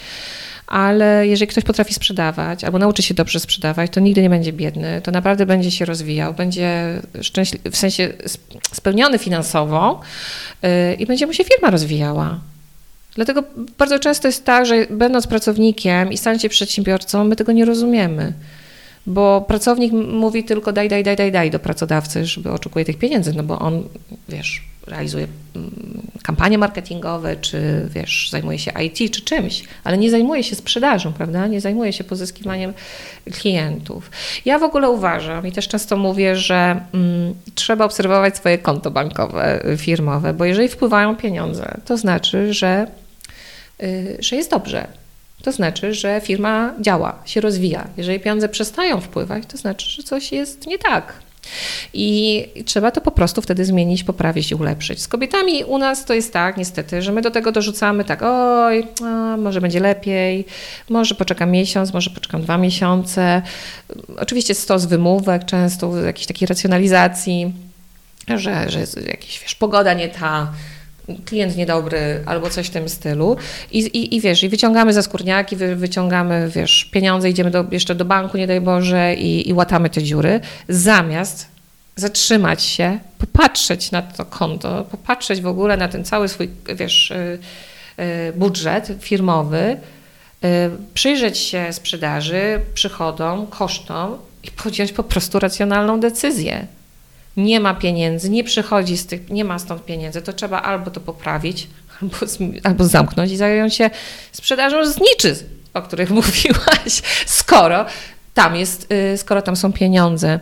Speaker 2: ale jeżeli ktoś potrafi sprzedawać albo nauczy się dobrze sprzedawać, to nigdy nie będzie biedny, to naprawdę będzie się rozwijał, będzie szczęśliwy, w sensie sp- spełniony finansowo yy, i będzie mu się firma rozwijała. Dlatego bardzo często jest tak, że będąc pracownikiem i stając się przedsiębiorcą, my tego nie rozumiemy. Bo pracownik mówi tylko daj, daj, daj, daj, daj do pracodawcy, żeby oczekuje tych pieniędzy, no bo on, wiesz, realizuje mm, kampanie marketingowe, czy wiesz, zajmuje się IT, czy czymś, ale nie zajmuje się sprzedażą, prawda? Nie zajmuje się pozyskiwaniem klientów. Ja w ogóle uważam i też często mówię, że mm, trzeba obserwować swoje konto bankowe, firmowe, bo jeżeli wpływają pieniądze, to znaczy, że, y, że jest dobrze. To znaczy, że firma działa, się rozwija. Jeżeli pieniądze przestają wpływać, to znaczy, że coś jest nie tak. I trzeba to po prostu wtedy zmienić, poprawić i ulepszyć. Z kobietami u nas to jest tak, niestety, że my do tego dorzucamy tak, oj, a, może będzie lepiej, może poczekam miesiąc, może poczekam dwa miesiące. Oczywiście stos wymówek, często jakiejś takiej racjonalizacji, że, że jest jakaś wiesz, pogoda nie ta, klient niedobry albo coś w tym stylu i, i, i wiesz, i wyciągamy za skórniaki, wy, wyciągamy, wiesz, pieniądze, idziemy do, jeszcze do banku, nie daj Boże i, i łatamy te dziury, zamiast zatrzymać się, popatrzeć na to konto, popatrzeć w ogóle na ten cały swój, wiesz, y, y, budżet firmowy, y, przyjrzeć się sprzedaży, przychodom, kosztom i podjąć po prostu racjonalną decyzję. Nie ma pieniędzy, nie przychodzi z tych, nie ma stąd pieniędzy, to trzeba albo to poprawić, albo, albo zamknąć i zająć się sprzedażą zniczy, o których mówiłaś, skoro tam jest, y, skoro tam są pieniądze.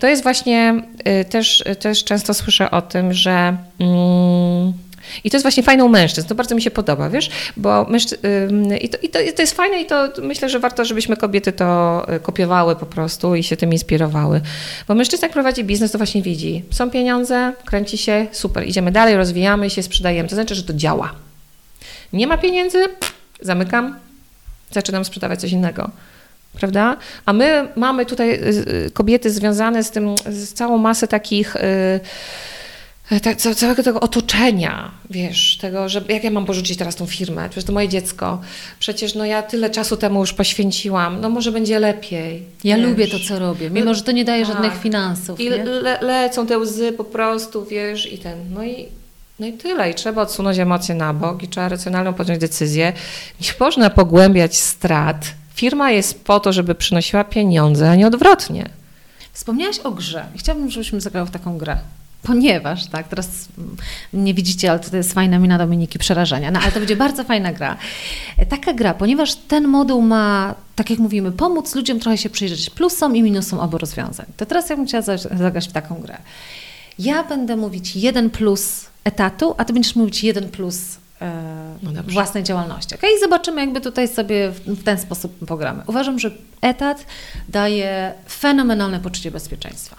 Speaker 2: To jest właśnie y, też, też często słyszę o tym, że. Mm, i to jest właśnie fajne u mężczyzn. To bardzo mi się podoba, wiesz, bo mężczy... I, to, i, to, i to jest fajne i to myślę, że warto, żebyśmy kobiety to y, kopiowały po prostu i się tym inspirowały. Bo mężczyzna, jak prowadzi biznes, to właśnie widzi, są pieniądze, kręci się, super, idziemy dalej, rozwijamy się, sprzedajemy. To znaczy, że to działa. Nie ma pieniędzy, zamykam, zaczynam sprzedawać coś innego prawda? A my mamy tutaj y, y, kobiety związane z tym, z całą masę takich y, całego tego otoczenia, wiesz, tego, że jak ja mam porzucić teraz tą firmę, przecież to moje dziecko, przecież no ja tyle czasu temu już poświęciłam, no może będzie lepiej.
Speaker 1: Ja wiesz. lubię to, co robię, mimo że to nie daje tak. żadnych finansów.
Speaker 2: I le, lecą te łzy po prostu, wiesz, i ten, no i no i tyle. I trzeba odsunąć emocje na bok i trzeba racjonalną podjąć decyzję. Nie można pogłębiać strat, Firma jest po to, żeby przynosiła pieniądze, a nie odwrotnie.
Speaker 1: Wspomniałaś o grze. Chciałabym, żebyśmy zagrały w taką grę. Ponieważ, tak, teraz nie widzicie, ale to jest fajna mina Dominiki przerażenia, no ale to będzie bardzo fajna gra. Taka gra, ponieważ ten moduł ma, tak jak mówimy, pomóc ludziom trochę się przyjrzeć plusom i minusom obu rozwiązań. To teraz ja bym chciała zagrać w taką grę. Ja będę mówić jeden plus etatu, a ty będziesz mówić jeden plus E, no własnej działalności. Okay? I zobaczymy, jakby tutaj sobie w, ten sposób pogramy. Uważam, że etat daje fenomenalne poczucie bezpieczeństwa.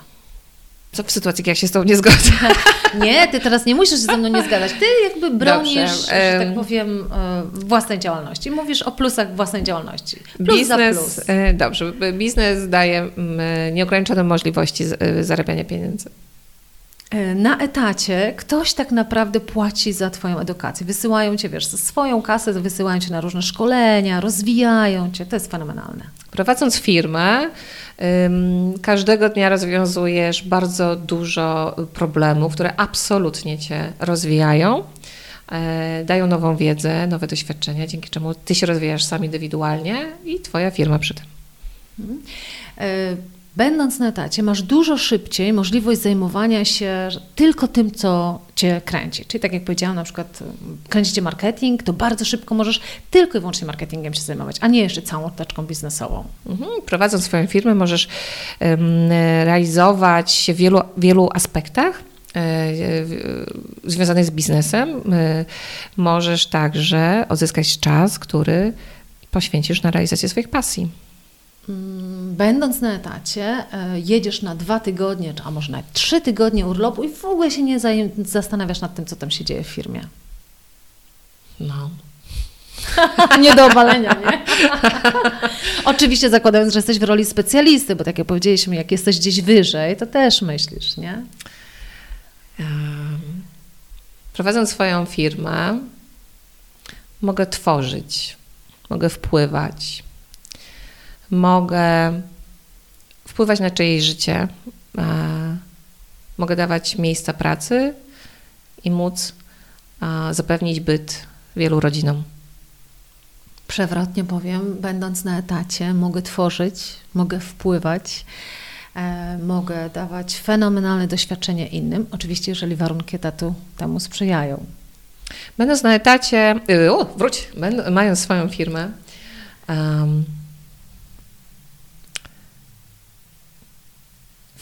Speaker 2: Co w sytuacji, jak się z tobą nie zgodzę?
Speaker 1: nie, ty teraz nie musisz się ze mną nie zgadzać. Ty jakby bronisz, Dobrze. że tak powiem, e, własnej działalności. Mówisz o plusach własnej działalności. Plus
Speaker 2: biznes,
Speaker 1: plus.
Speaker 2: E, dobrze, biznes daje nieograniczone możliwości zarabiania pieniędzy.
Speaker 1: E, na etacie ktoś tak naprawdę płaci za Twoją edukację. Wysyłają Cię, wiesz, swoją kasę, wysyłają Cię na różne szkolenia, rozwijają Cię. To jest fenomenalne.
Speaker 2: Prowadząc firmę, każdego dnia rozwiązujesz bardzo dużo problemów, które absolutnie Cię rozwijają, e, dają nową wiedzę, nowe doświadczenia, dzięki czemu Ty się rozwijasz sam indywidualnie i Twoja firma przy tym.
Speaker 1: Będąc na etacie, masz dużo szybciej możliwość zajmowania się tylko tym, co cię kręci. Czyli tak jak powiedziałam, na przykład kręcicie marketing, to bardzo szybko możesz tylko i wyłącznie marketingiem się zajmować, a nie jeszcze całą otoczką biznesową.
Speaker 2: Mhm. Prowadząc swoją firmę, możesz um, realizować się w wielu, wielu aspektach e, związanych z biznesem. E, możesz także odzyskać czas, który poświęcisz na realizację swoich pasji.
Speaker 1: Mm, będąc na etacie, e, jedziesz na dwa tygodnie, a może nawet trzy tygodnie urlopu i w ogóle się nie zastanawiasz nad tym, co tam się dzieje w firmie.
Speaker 2: No.
Speaker 1: nie do obalenia, nie? Oczywiście zakładając, że jesteś w roli specjalisty, bo tak jak powiedzieliśmy, jak jesteś gdzieś wyżej, to też myślisz, nie?
Speaker 2: prowadząc swoją firmę, mogę tworzyć, mogę wpływać, mogę wpływać na czyjeś życie, mogę dawać miejsca pracy i móc zapewnić byt wielu rodzinom.
Speaker 1: Przewrotnie powiem, będąc na etacie, mogę tworzyć, mogę wpływać, e, mogę dawać fenomenalne doświadczenie innym, oczywiście, jeżeli warunki etatu temu sprzyjają.
Speaker 2: Będąc na etacie, y, o, wróć, mając swoją firmę, um,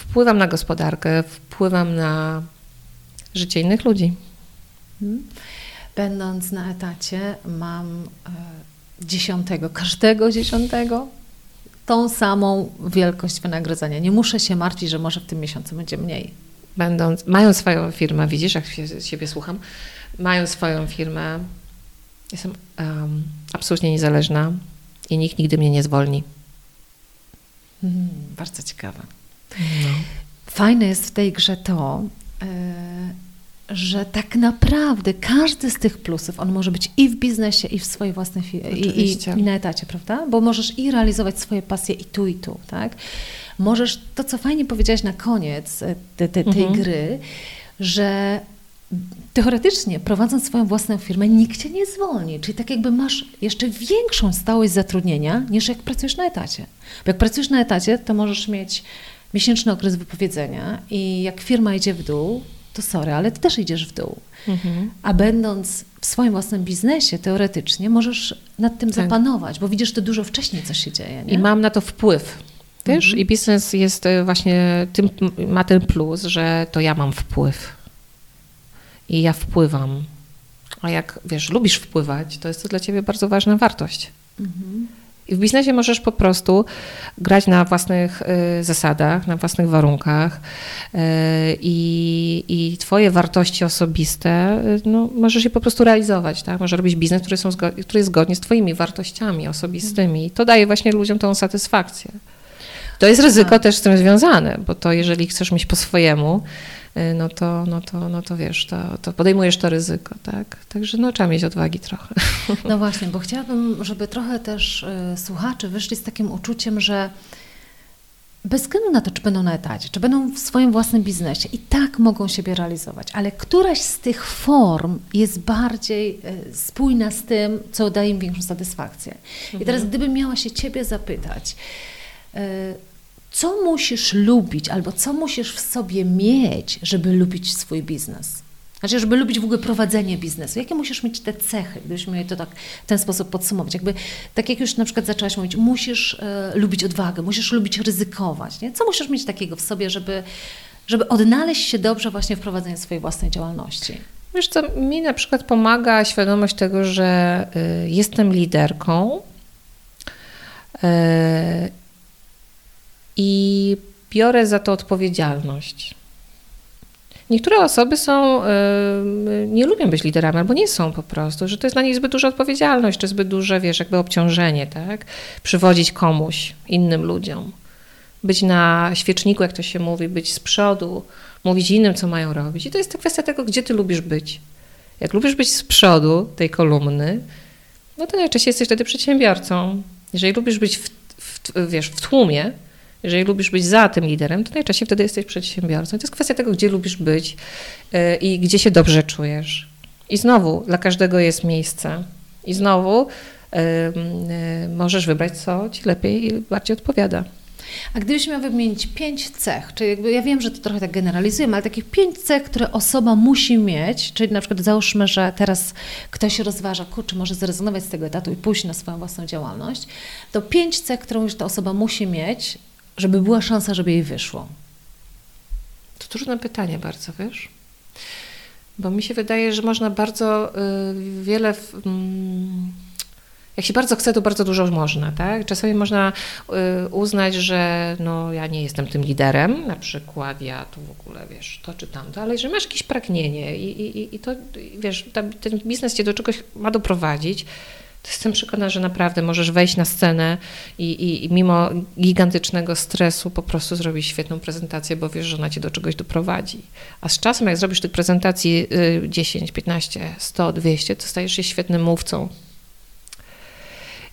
Speaker 2: wpływam na gospodarkę, wpływam na życie innych ludzi.
Speaker 1: Mhm. Będąc na etacie, mam e, dziesiątego, każdego dziesiątego tą samą wielkość wynagrodzenia. Nie muszę się martwić, że może w tym miesiącu będzie mniej.
Speaker 2: Będąc, mając swoją firmę, widzisz, jak się, siebie słucham, mając swoją firmę, jestem um, absolutnie niezależna i nikt nigdy mnie nie zwolni.
Speaker 1: Hmm, bardzo ciekawe. No. Fajne jest w tej grze to, e, że tak naprawdę każdy z tych plusów, on może być i w biznesie, i w swojej własnej firmie, i, i, i, na etacie, prawda? Bo możesz i realizować swoje pasje i tu, i tu, tak? Możesz, to co fajnie powiedziałaś na koniec e, te, te, tej mhm. gry, że teoretycznie prowadząc swoją własną firmę, nikt cię nie zwolni. Czyli tak jakby masz jeszcze większą stałość zatrudnienia niż jak pracujesz na etacie. Bo jak pracujesz na etacie, to możesz mieć miesięczny okres wypowiedzenia i jak firma idzie w dół, to sorry, ale ty też idziesz w dół. Mhm. A będąc w swoim własnym biznesie, teoretycznie możesz nad tym tak. zapanować, bo widzisz to dużo wcześniej, co się dzieje. Nie?
Speaker 2: I mam na to wpływ. Wiesz, mhm. i biznes jest e, właśnie tym, ma ten plus, że to ja mam wpływ. I ja wpływam. A jak wiesz, lubisz wpływać, to jest to dla ciebie bardzo ważna wartość. Mhm. I w biznesie możesz po prostu grać na własnych y, zasadach, na własnych warunkach y, i, i twoje wartości osobiste y, no, możesz je po prostu realizować. Tak? Możesz robić biznes, który, są, który jest zgodnie z twoimi wartościami osobistymi. I to daje właśnie ludziom tą satysfakcję. To jest ryzyko tak. też z tym związane, bo to jeżeli chcesz mieć po swojemu, no to, no to, no to wiesz, to, to podejmujesz to ryzyko, tak? Także no, trzeba mieć odwagi trochę.
Speaker 1: No właśnie, bo chciałabym, żeby trochę też y, słuchacze wyszli z takim uczuciem, że bez względu na to, czy będą na etacie, czy będą w swoim własnym biznesie, i tak mogą siebie realizować, ale któraś z tych form jest bardziej y, spójna z tym, co daje im większą satysfakcję. Mhm. I teraz, mhm. gdybym miała się Ciebie zapytać, co musisz lubić albo co musisz w sobie mieć, żeby lubić swój biznes? Znaczy, żeby lubić w ogóle prowadzenie biznesu. Jakie musisz mieć te cechy, gdybyśmy mieli to tak w ten sposób podsumować? Jakby, tak jak już na przykład zaczęłaś mówić, musisz e, lubić odwagę, musisz lubić ryzykować. Nie? Co musisz mieć takiego w sobie, żeby, żeby odnaleźć się dobrze właśnie w prowadzeniu swojej własnej działalności?
Speaker 2: Wiesz co, mi na przykład pomaga świadomość tego, że y, jestem liderką y, i biorę za to odpowiedzialność. Niektóre osoby są, nie lubią być liderami, albo nie są po prostu, że to jest dla nich zbyt duża odpowiedzialność, czy zbyt duże, wiesz, jakby obciążenie, tak? Przywodzić komuś, innym ludziom. Być na świeczniku, jak to się mówi, być z przodu, mówić innym, co mają robić. I to jest kwestia tego, gdzie ty lubisz być. Jak lubisz być z przodu tej kolumny, no to najczęściej jesteś wtedy przedsiębiorcą. Jeżeli lubisz być w, w wiesz, w tłumie, jeżeli lubisz być za tym liderem, to najczęściej wtedy jesteś przedsiębiorcą. to jest kwestia tego, gdzie lubisz być y, i gdzie się dobrze czujesz. I znowu, dla każdego jest miejsce. I znowu y, y, możesz wybrać, co ci lepiej i bardziej odpowiada.
Speaker 1: A gdybyś miał wymienić pięć cech, czyli jakby ja wiem, że to trochę tak generalizujemy, ale takich pięć cech, które osoba musi mieć, czyli na przykład załóżmy, że teraz ktoś rozważa, kurczę, może zrezygnować z tego etatu i pójść na swoją własną działalność, to pięć cech, którą już ta osoba musi mieć, żeby była szansa, żeby jej wyszło?
Speaker 2: To trudne pytanie bardzo, wiesz? Bo mi się wydaje, że można bardzo y, wiele. Mm, jak się bardzo chce, to bardzo dużo można, tak? Czasami można y, uznać, że no, ja nie jestem tym liderem, na przykład ja tu w ogóle, wiesz, to czy tamto, ale że masz jakieś pragnienie i, i, i to, wiesz, ten biznes cię do czegoś ma doprowadzić, Jestem przekonana, że naprawdę możesz wejść na scenę i, i, i, mimo gigantycznego stresu po prostu zrobić świetną prezentację, bo wiesz, że ona cię do czegoś doprowadzi. A z czasem, jak zrobisz tych prezentacji 10, 15, 100, 200, to stajesz się świetnym mówcą.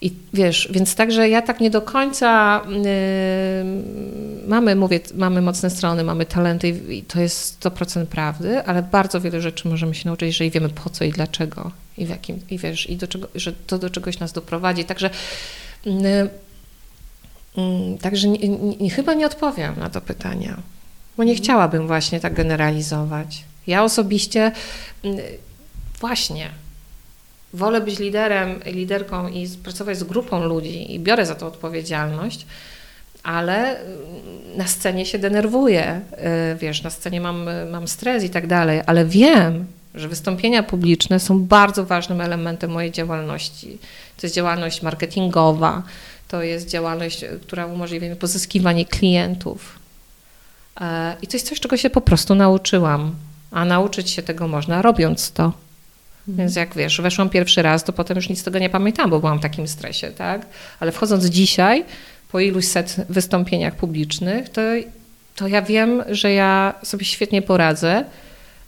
Speaker 2: I wiesz, więc także ja tak nie do końca yy, mamy, mówię, mamy mocne strony, mamy talenty i to jest 100% prawdy, ale bardzo wiele rzeczy możemy się nauczyć, jeżeli wiemy po co i dlaczego i w jakim, i wiesz, i do czego, że to do czegoś nas doprowadzi. Także yy, yy, Także nie, nie, chyba nie odpowiem na to pytanie, bo nie mhm. chciałabym właśnie tak generalizować. Ja osobiście mm, właśnie wolę być liderem, liderką i pracować z grupą ludzi i biorę za to odpowiedzialność, ale mm, na scenie się denerwuję, y, wiesz, na scenie mam, mam stres i tak dalej, ale wiem, że wystąpienia publiczne są bardzo ważnym elementem mojej działalności. To jest działalność marketingowa, to jest działalność, która umożliwia mi pozyskiwanie klientów. E, I to jest coś, czego się po prostu nauczyłam. A nauczyć się tego można robiąc to. Mhm. Więc jak wiesz, weszłam pierwszy raz, to potem już nic z tego nie pamiętam, bo byłam w takim stresie, tak? Ale wchodząc dzisiaj, po iluś set wystąpieniach publicznych, to, to ja wiem, że ja sobie świetnie poradzę,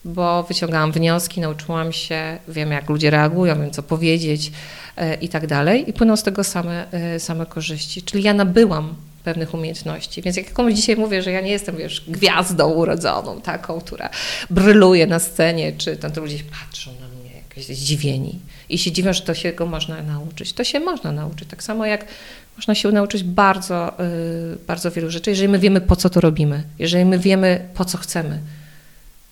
Speaker 2: bo wyciągałam wnioski, nauczyłam się, wiem jak ludzie reagują, wiem co powiedzieć e, i tak dalej i płyną z tego same, e, same korzyści. Czyli ja nabyłam pewnych umiejętności. Więc jak komuś dzisiaj mówię, że ja nie jestem, wiesz, gwiazdą urodzoną, taką, która bryluje na scenie, czy tam to ludzie patrzą na zdziwieni i się dziwią, że to się go można nauczyć. To się można nauczyć. Tak samo jak można się nauczyć bardzo, yy, bardzo wielu rzeczy, jeżeli my wiemy, po co to robimy, jeżeli my wiemy, po co chcemy.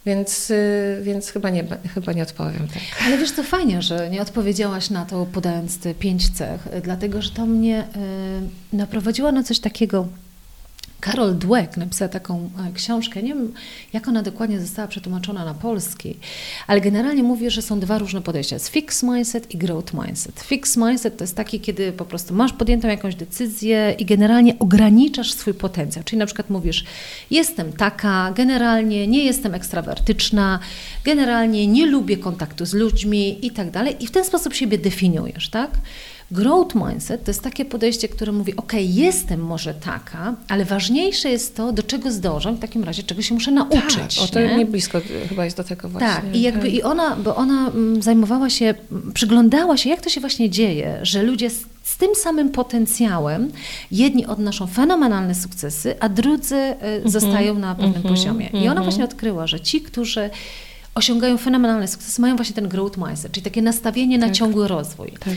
Speaker 2: Więc, yy, więc chyba, nie, chyba nie odpowiem tak.
Speaker 1: Ale wiesz, to fajnie, że nie odpowiedziałaś na to, podając te pięć cech, dlatego że to mnie yy, naprowadziło na coś takiego, Karol Dweck napisała taką e, książkę, nie wiem jak ona dokładnie została przetłumaczona na polski, ale generalnie mówi, że są dwa różne podejścia, jest fixed mindset i growth mindset. Fixed mindset to jest taki, kiedy po prostu masz podjętą jakąś decyzję i generalnie ograniczasz swój potencjał, czyli na przykład mówisz, jestem taka, generalnie nie jestem ekstrawertyczna, generalnie nie lubię kontaktu z ludźmi i tak dalej i w ten sposób siebie definiujesz, tak? Growth mindset to jest takie podejście, które mówi: OK, jestem może taka, ale ważniejsze jest to, do czego zdążam, w takim razie czego się muszę nauczyć.
Speaker 2: Tak, o to nie? blisko chyba jest do tego właśnie.
Speaker 1: Tak, i jakby tak. i ona, bo ona mm, zajmowała się, przyglądała się, jak to się właśnie dzieje, że ludzie z, z tym samym potencjałem, jedni odnoszą fenomenalne sukcesy, a drudzy mm -hmm. zostają na pewnym mm -hmm. poziomie. I ona mhm. właśnie odkryła, że ci, którzy osiągają fenomenalne sukcesy, mają właśnie ten growth mindset, czyli takie nastawienie tak. na ciągły rozwój. Tak.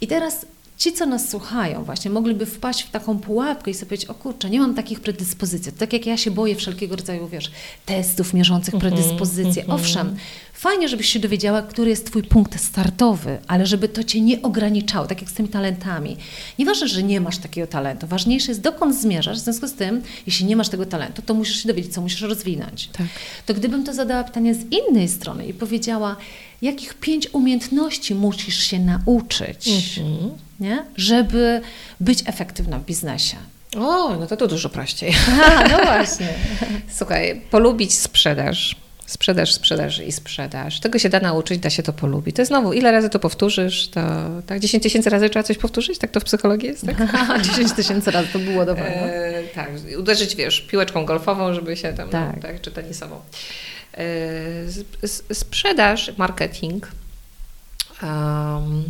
Speaker 1: I teraz ci, co nas słuchają, właśnie mogliby wpaść w taką pułapkę i sobie powiedzieć, o kurczę, nie mam takich predyspozycji. Tak jak ja się boję wszelkiego rodzaju, wiesz, testów mierzących mhm, predyspozycje. Mm -hmm. Owszem, fajnie, żebyś się dowiedziała, który jest twój punkt startowy, ale żeby to cię nie ograniczało, tak jak z tymi talentami. Nieważne, że nie masz takiego talentu. Ważniejsze jest, dokąd zmierzasz. W związku z tym, jeśli nie masz tego talentu, to musisz się dowiedzieć, co musisz rozwinąć. Tak. To gdybym to zadała pytanie z innej strony i powiedziała, jakich pięć umiejętności musisz się nauczyć, mhm. Nie? żeby być efektywna w biznesie.
Speaker 2: O, no to to dużo prościej.
Speaker 1: A, no właśnie.
Speaker 2: Słuchaj, polubić sprzedaż. Sprzedaż, sprzedaż i sprzedaż. Tego się da nauczyć, da się to polubić. To znowu, ile razy to powtórzysz, to tak 10 tysięcy razy trzeba coś powtórzyć? Tak to w psychologii jest? Tak?
Speaker 1: 10 tysięcy razy to było dobre.
Speaker 2: E, tak, uderzyć, wiesz, piłeczką golfową, żeby się tam, tak, tak czy tenisową. E, sprzedaż, marketing, um,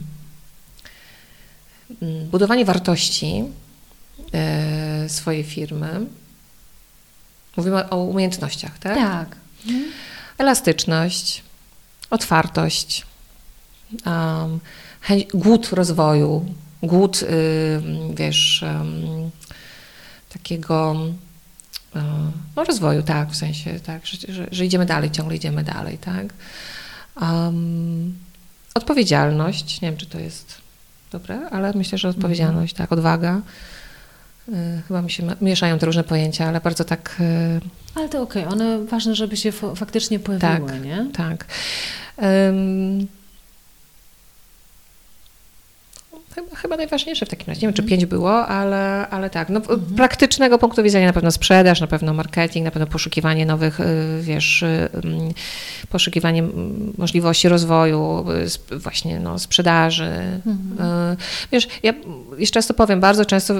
Speaker 2: budowanie wartości e, swojej firmy. Mówimy o umiejętnościach, tak?
Speaker 1: Tak.
Speaker 2: Elastyczność, otwartość, um, głód rozwoju, głód, y, wiesz, takiego E, no, rozwoju, tak, w sensie, tak, że, że, że idziemy dalej, ciągle idziemy dalej, tak. Um, odpowiedzialność, nie wiem, czy to jest dobre, ale myślę, że odpowiedzialność, tak, odwaga. E, chyba mi się mieszają te różne pojęcia, ale bardzo tak. E,
Speaker 1: ale to okej, okay. one ważne, żeby się faktycznie pojawiły,
Speaker 2: tak,
Speaker 1: nie?
Speaker 2: Tak. Um, Chyba, chyba najważniejsze w takim razie. Nie wiem, czy pięć było, ale, ale tak. No, mhm. Praktycznego punktu widzenia na pewno sprzedaż, na pewno marketing, na pewno poszukiwanie nowych, y, wiesz, y, mm, poszukiwanie możliwości rozwoju, y, właśnie no, sprzedaży. Mhm. Wiesz, ja jeszcze często powiem, bardzo często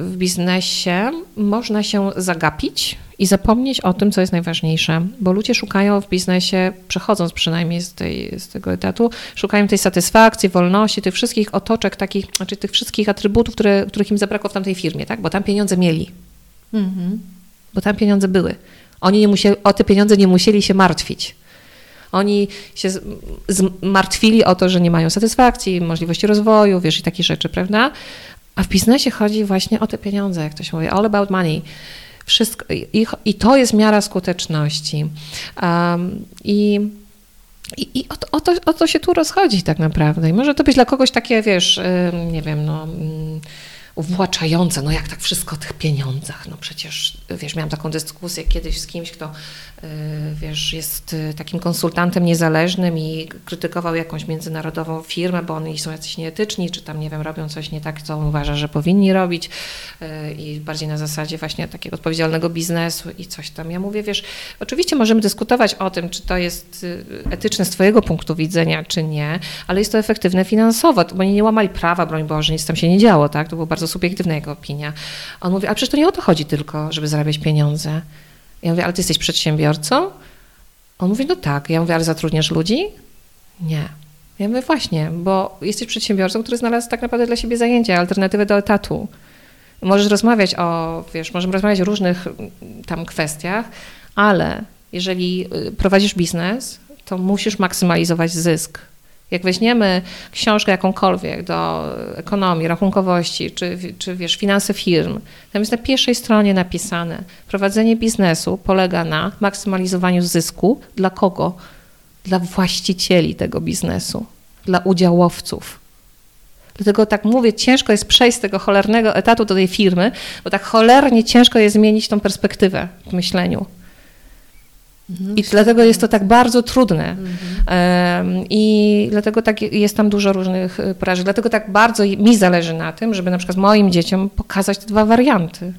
Speaker 2: w biznesie można się zagapić i zapomnieć o tym, co jest najważniejsze, bo ludzie szukają w biznesie, przechodząc przynajmniej z, tej, z tego etatu, szukają tej satysfakcji, wolności, tych wszystkich otoczek, takich, znaczy tych wszystkich atrybutów, które, których im zabrakło w tamtej firmie, tak? bo tam pieniądze mieli. Mhm. Bo tam pieniądze były. Oni nie musieli, o te pieniądze nie musieli się martwić. Oni się zmartwili o to, że nie mają satysfakcji, możliwości rozwoju, wiesz, i takie rzeczy, prawda? A w biznesie chodzi właśnie o te pieniądze, jak to się mówi, all about money. Wszystko, i, i to jest miara skuteczności. Um, I i, i o, to, o, to, o to się tu rozchodzi tak naprawdę. I może to być dla kogoś takie, wiesz, nie wiem, no mm, uwłaczające, no jak tak wszystko o tych pieniądzach, no przecież, wiesz, miałam taką dyskusję kiedyś z kimś, kto wiesz, jest y, takim konsultantem niezależnym i krytykował jakąś międzynarodową firmę, bo oni są jacyś nieetyczni, czy tam, nie wiem, robią coś nie tak, co on uważa, że powinni robić y, i bardziej na zasadzie właśnie takiego odpowiedzialnego biznesu i coś tam. Ja mówię, wiesz, oczywiście możemy dyskutować o tym, czy to jest etyczne z twojego punktu widzenia, czy nie, ale jest to efektywne finansowo, bo oni nie łamali prawa, broń Boże, nic tam się nie działo, tak? To była bardzo subiektywna jego opinia. On mówi, ale przecież to nie o to chodzi tylko, żeby zarabiać pieniądze. Ja mówię, ale ty jesteś przedsiębiorcą? On mówi, no tak. Ja mówię, ale zatrudniasz ludzi? Nie. Ja mówię, właśnie, bo jesteś przedsiębiorcą, który znalazł tak naprawdę dla siebie zajęcie, alternatywę do etatu. Możesz rozmawiać o, wiesz, możemy rozmawiać o różnych mm, tam kwestiach, ale jeżeli y, prowadzisz biznes, to musisz maksymalizować zysk. Jak weźmiemy książkę jakąkolwiek do ekonomii, rachunkowości, czy, czy wiesz, finanse firm, tam jest na pierwszej stronie napisane, prowadzenie biznesu polega na maksymalizowaniu zysku. Dla kogo? Dla właścicieli tego biznesu, dla udziałowców. Dlatego tak mówię, ciężko jest przejść z tego cholernego etatu do tej firmy, bo tak cholernie ciężko jest zmienić tą perspektywę w myśleniu. Mhm. I dlatego jest to tak bardzo trudne. Mhm. I dlatego tak jest tam dużo różnych y, porażek. Dlatego tak bardzo mi zależy na tym, żeby na przykład moim dzieciom pokazać te dwa warianty.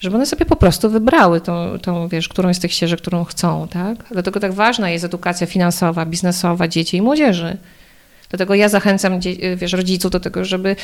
Speaker 2: Żeby one sobie po prostu wybrały tą, tą wiesz, którą z tych ścieżek, którą chcą, tak? Dlatego tak ważna jest edukacja finansowa, biznesowa dzieci i młodzieży. Dlatego ja zachęcam wiesz, rodziców do tego, żeby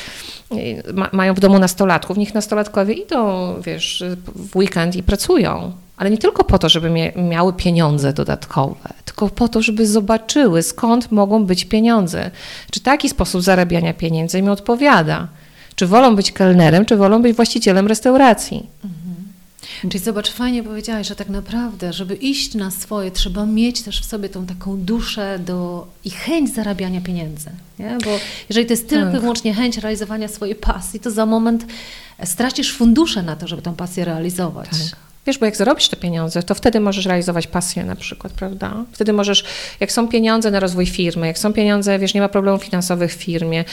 Speaker 2: y, ma, mają w domu nastolatków, niech nastolatkowie idą wiesz, w weekend i pracują. Ale nie tylko po to, żeby miały pieniądze dodatkowe, tylko po to, żeby zobaczyły, skąd mogą być pieniądze. Czy taki sposób zarabiania pieniędzy im odpowiada? Czy wolą być kelnerem, czy wolą być właścicielem restauracji? Mhm.
Speaker 1: Czyli zobacz, fajnie powiedziałaś, że tak naprawdę, żeby iść na swoje, trzeba mieć też w sobie tą taką duszę do, i chęć zarabiania pieniędzy. Nie? Bo jeżeli to jest tylko i tak. wyłącznie chęć realizowania swojej pasji, to za moment stracisz fundusze na to, żeby tą pasję realizować. Tak.
Speaker 2: Wiesz, bo jak zarobisz te pieniądze, to wtedy możesz realizować pasję na przykład, prawda? Wtedy możesz, jak są pieniądze na rozwój firmy, jak są pieniądze, wiesz, nie ma problemów finansowych w firmie,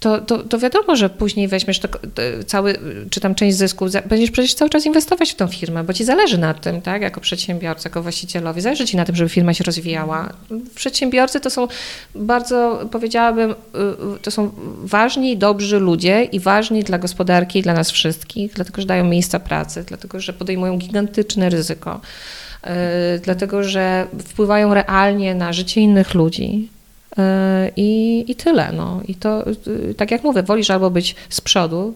Speaker 2: to, to, to wiadomo, że później weźmiesz to, to cały, czy tam część zysku, będziesz przecież cały czas inwestować w tą firmę, bo ci zależy na tym, tak, jako przedsiębiorca, jako właścicielowi, zależy ci na tym, żeby firma się rozwijała. Przedsiębiorcy to są bardzo, powiedziałabym, y, to są ważni, dobrzy ludzie i ważni dla gospodarki i dla nas wszystkich, dlatego, że dają miejsca pracy, dlatego, że podejmują gigantyczne ryzyko, yy, dlatego, że wpływają realnie na życie innych ludzi. I, i tyle. No. I to, tak jak mówię, wolisz albo być z przodu,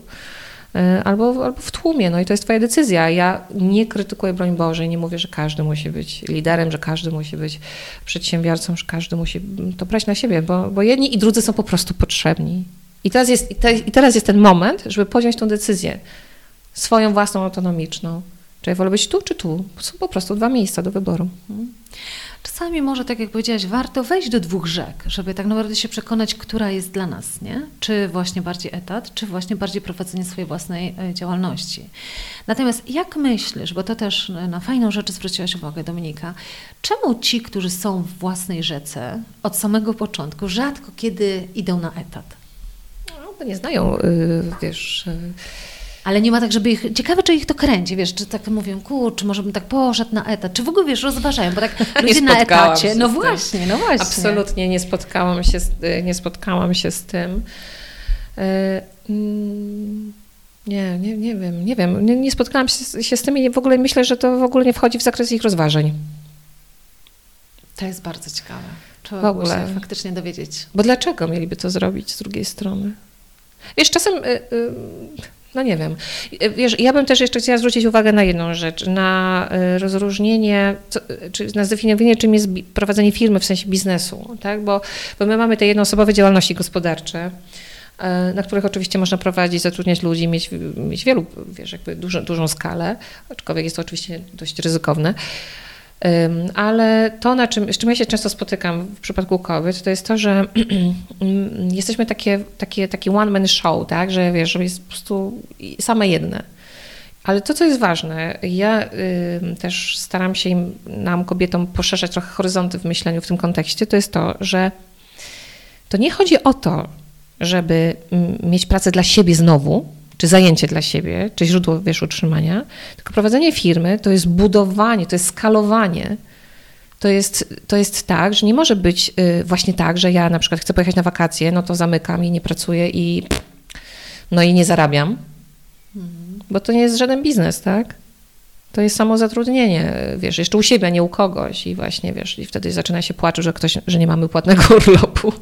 Speaker 2: e, albo, albo w tłumie. No i to jest Twoja decyzja. Ja nie krytykuję, broń Boże, nie mówię, że każdy musi być liderem, że każdy musi być przedsiębiorcą, że każdy musi to brać na siebie, bo, bo jedni i drudzy są po prostu potrzebni. I teraz, jest, i, te, I teraz jest ten moment, żeby podjąć tą decyzję swoją własną, autonomiczną. Czy ja wolę być tu, czy tu? Są po prostu dwa miejsca do wyboru.
Speaker 1: Czasami może, tak jak powiedziałaś, warto wejść do dwóch rzek, żeby tak naprawdę się przekonać, która jest dla nas, nie? Czy właśnie bardziej etat, czy właśnie bardziej prowadzenie swojej własnej e, działalności. Natomiast jak myślisz, bo to też na fajną rzecz zwróciłaś uwagę, Dominika, czemu ci, którzy są w własnej rzece od samego początku, rzadko kiedy idą na etat?
Speaker 2: No, bo nie znają, y, wiesz y,
Speaker 1: ale nie ma tak, żeby ich. Ciekawe, czy ich to kręci, wiesz, czy tak mówią, kurczę, może bym tak poszedł na etat. Czy w ogóle wiesz, rozważają, bo tak ludzie na etacie. No właśnie, no właśnie.
Speaker 2: Absolutnie nie spotkałam się z, nie spotkałam się z tym. E, mm, nie, nie, nie wiem, nie wiem. Nie, nie spotkałam się, się z tym i w ogóle myślę, że to w ogóle nie wchodzi w zakres ich rozważań.
Speaker 1: To jest bardzo ciekawe. Trzeba w ogóle. się faktycznie dowiedzieć.
Speaker 2: Bo dlaczego mieliby to zrobić z drugiej strony? Wiesz, czasem. Y, y, no nie wiem. Wiesz, ja bym też jeszcze chciała zwrócić uwagę na jedną rzecz, na y, rozróżnienie, czy na zdefiniowanie, czym jest prowadzenie firmy w sensie biznesu, tak? Bo, bo my mamy te jednoosobowe działalności gospodarcze, y, na których oczywiście można prowadzić, zatrudniać ludzi, mieć, mieć wielu, wiesz, jakby dużą, dużą skalę, aczkolwiek jest to oczywiście dość ryzykowne. Ale to, na czym, z czym ja się często spotykam w przypadku kobiet, to jest to, że jesteśmy takie, takie, takie one-man show, tak? że wiesz, że jest po prostu same jedne. Ale to, co jest ważne, ja y, też staram się im, nam, kobietom, poszerzać trochę horyzonty w myśleniu w tym kontekście, to jest to, że to nie chodzi o to, żeby mieć pracę dla siebie znowu, czy zajęcie dla siebie, czy źródło wiesz, utrzymania, tylko prowadzenie firmy to jest budowanie, to jest skalowanie. To jest, to jest tak, że nie może być y, właśnie tak, że ja na przykład chcę pojechać na wakacje, no to zamykam i nie pracuję i no i nie zarabiam, bo to nie jest żaden biznes, tak? To jest samo zatrudnienie, wiesz, jeszcze u siebie, a nie u kogoś i właśnie, wiesz, i wtedy zaczyna się płacz, że ktoś, że nie mamy płatnego urlopu.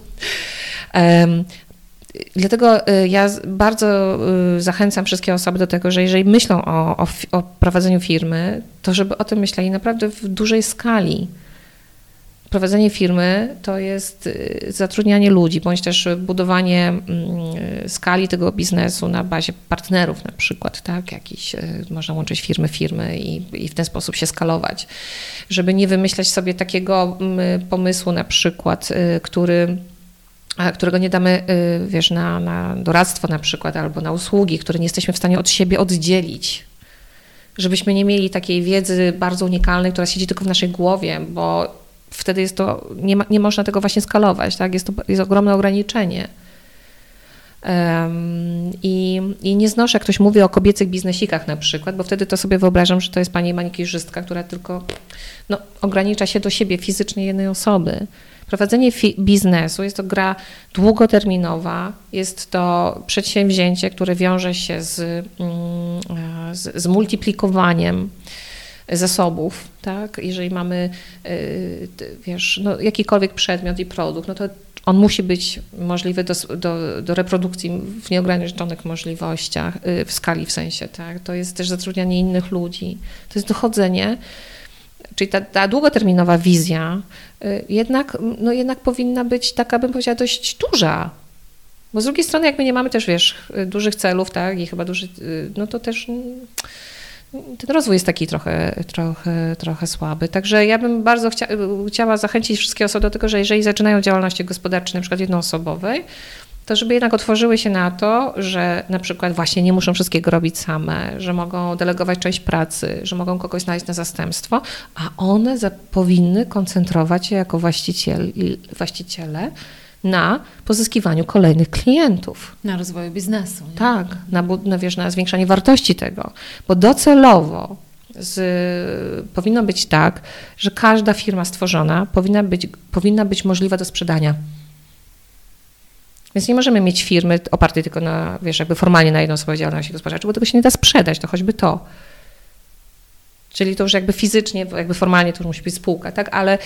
Speaker 2: Dlatego y, ja bardzo y, zachęcam wszystkie osoby do tego, że jeżeli myślą o, o, o, prowadzeniu firmy, to żeby o tym myśleli naprawdę w dużej skali. prowadzenie firmy to jest y, zatrudnianie ludzi, bądź też budowanie mm, skali tego biznesu na bazie partnerów na przykład, tak? Jakiś, można łączyć firmy, firmy i, i w ten sposób się skalować, żeby nie wymyślać sobie takiego mm, pomysłu na przykład, który którego nie damy, wiesz, na, na doradztwo na przykład, albo na usługi, które nie jesteśmy w stanie od siebie oddzielić. Żebyśmy nie mieli takiej wiedzy bardzo unikalnej, która siedzi tylko w naszej głowie, bo wtedy jest to, nie, ma, nie można tego właśnie skalować, tak? jest to jest ogromne ograniczenie. I, I nie znoszę, jak ktoś mówi o kobiecych biznesikach na przykład, bo wtedy to sobie wyobrażam, że to jest pani manikirzystka, która tylko no, ogranicza się do siebie fizycznie jednej osoby. Prowadzenie biznesu jest to gra długoterminowa, jest to przedsięwzięcie, które wiąże się z, mm, z, z multiplikowaniem zasobów, tak? Jeżeli mamy, y, wiesz, no, jakikolwiek przedmiot i produkt, no to on musi być możliwy do, do, do reprodukcji w nieograniczonych możliwościach, y, w skali w sensie, tak? To jest też zatrudnianie innych ludzi, to jest dochodzenie, czyli ta, ta długoterminowa wizja y, jednak, no jednak powinna być taka, bym powiedziała, dość duża, bo z drugiej strony, jak my nie mamy też, wiesz, dużych celów, tak, i chyba duży, no to też ten rozwój jest taki trochę, trochę, trochę słaby. Także ja bym bardzo chcia, chciała zachęcić wszystkie osoby do tego, że jeżeli zaczynają działalności gospodarcze, na przykład jednoosobowej, to żeby jednak otworzyły się na to, że na przykład właśnie nie muszą wszystkiego robić same, że mogą delegować część pracy, że mogą kogoś znaleźć na zastępstwo, a one powinny koncentrować się jako właściciel, właściciele na pozyskiwaniu kolejnych klientów.
Speaker 1: Na rozwoju biznesu. Nie?
Speaker 2: Tak, na, na, wiesz, na zwiększanie wartości tego, bo docelowo z, powinno być tak, że każda firma stworzona powinna być, powinna być możliwa do sprzedania. Więc nie możemy mieć firmy opartej tylko na, wiesz, jakby formalnie na jedną swoją działalność gospodarczą, bo tego się nie da sprzedać, to choćby to. Czyli to już jakby fizycznie, jakby formalnie to już musi być spółka, tak? Ale,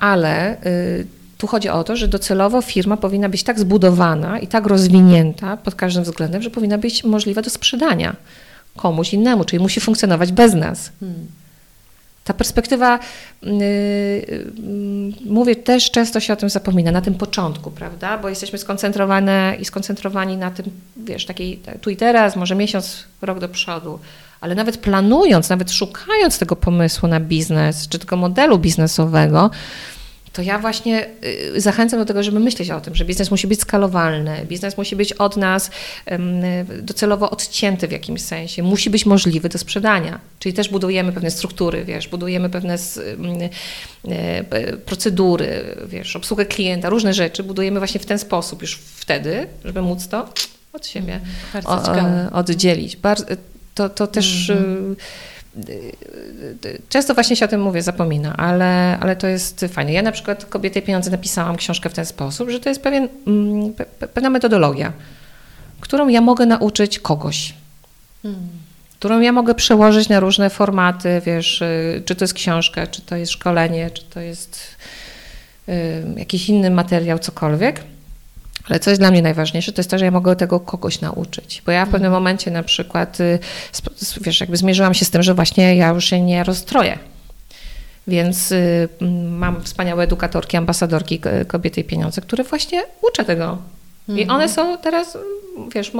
Speaker 2: ale y, tu chodzi o to, że docelowo firma powinna być tak zbudowana i tak rozwinięta pod każdym względem, że powinna być możliwa do sprzedania komuś innemu, czyli musi funkcjonować bez nas. Hmm. Ta perspektywa, yy, mówię, też często się o tym zapomina, na tym początku, prawda? Bo jesteśmy skoncentrowane i skoncentrowani na tym, wiesz, takiej tu i teraz, może miesiąc, rok do przodu. Ale nawet planując, nawet szukając tego pomysłu na biznes, czy tego modelu biznesowego, to ja właśnie y, zachęcam do tego, żeby myśleć o tym, że biznes musi być skalowalny, biznes musi być od nas docelowo odcięty w jakimś sensie, musi być możliwy do sprzedania. Czyli też budujemy pewne struktury, wiesz, budujemy pewne e, procedury, wiesz, obsługę klienta, różne rzeczy budujemy właśnie w ten sposób już wtedy, żeby móc to od siebie mm, oddzielić. to, to też mm -hmm często właśnie się o tym mówię, zapomina, ale, ale to jest fajne. Ja na przykład Kobiety i Pieniądze napisałam książkę w ten sposób, że to jest pewien, mm, pewna metodologia, którą ja mogę nauczyć kogoś. Hmm. Którą ja mogę przełożyć na różne formaty, wiesz, y, czy to jest książka, czy to jest szkolenie, czy to jest y, jakiś inny materiał, cokolwiek. Ale co jest dla mnie najważniejsze, to jest to, że ja mogę tego kogoś nauczyć. Bo ja w pewnym mhm. momencie na przykład, y, wiesz, jakby zmierzyłam się z tym, że właśnie ja już się nie rozstroję. Więc y, mam wspaniałe edukatorki, ambasadorki Kobiety i Pieniądze, które właśnie uczę tego. I mhm. one są teraz, wiesz,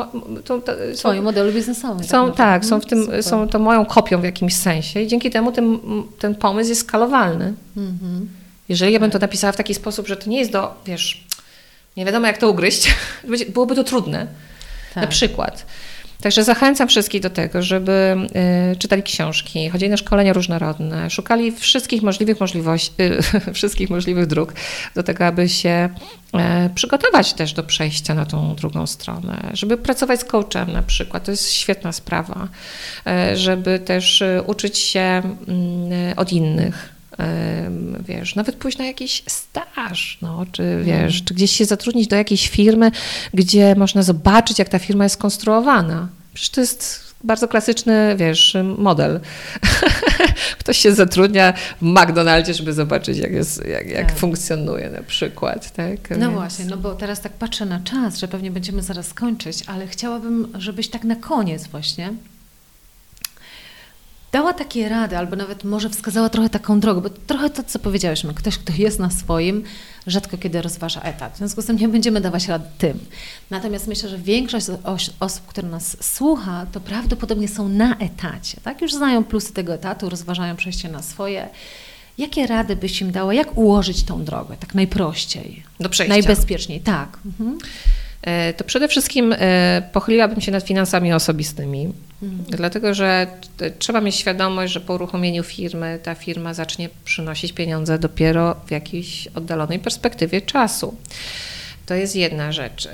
Speaker 1: to, to, są, modelu biznesowe.
Speaker 2: Są, tak, tak są, w tym, są to moją kopią w jakimś sensie i dzięki temu ten, ten pomysł jest skalowalny. Mhm. Jeżeli ja bym to napisała w taki sposób, że to nie jest do, wiesz, nie wiadomo jak to ugryźć, byłoby to trudne. Tak. Na przykład. Także zachęcam wszystkich do tego, żeby y, czytali książki, chodzili na szkolenia różnorodne, szukali wszystkich możliwych możliwości, y, wszystkich możliwych dróg do tego, aby się y, przygotować też do przejścia na tą drugą stronę, żeby pracować z coachem na przykład, to jest świetna sprawa, y, żeby też y, uczyć się mm, od innych, wiesz, nawet pójść na jakiś staż, no, czy wiesz, czy gdzieś się zatrudnić do jakiejś firmy, gdzie można zobaczyć, jak ta firma jest skonstruowana. Przecież to jest bardzo klasyczny, wiesz, model. Ktoś się zatrudnia w McDonaldzie, żeby zobaczyć, jak, jest, jak, jak tak. funkcjonuje na przykład. Tak?
Speaker 1: No Więc... właśnie, no bo teraz tak patrzę na czas, że pewnie będziemy zaraz kończyć, ale chciałabym, żebyś tak na koniec właśnie dała takie rady, albo nawet może wskazała trochę taką drogę, bo trochę to, co powiedziałeś, no, ktoś, kto jest na swoim, rzadko kiedy rozważa etat. W związku z tym nie będziemy dawać rady tym. Natomiast myślę, że większość osób, które nas słucha, to prawdopodobnie są na etacie, tak? Już znają plusy tego etatu, rozważają przejście na swoje. Jakie rady byś im dała? Jak ułożyć tą drogę tak najprościej?
Speaker 2: Do przejścia.
Speaker 1: Najbezpieczniej, tak. Mhm.
Speaker 2: E, to przede wszystkim e, pochyliłabym się nad finansami osobistymi, mhm. dlatego że trzeba mieć świadomość, że po uruchomieniu firmy ta firma zacznie przynosić pieniądze dopiero w jakiejś oddalonej perspektywie czasu. To jest jedna rzecz.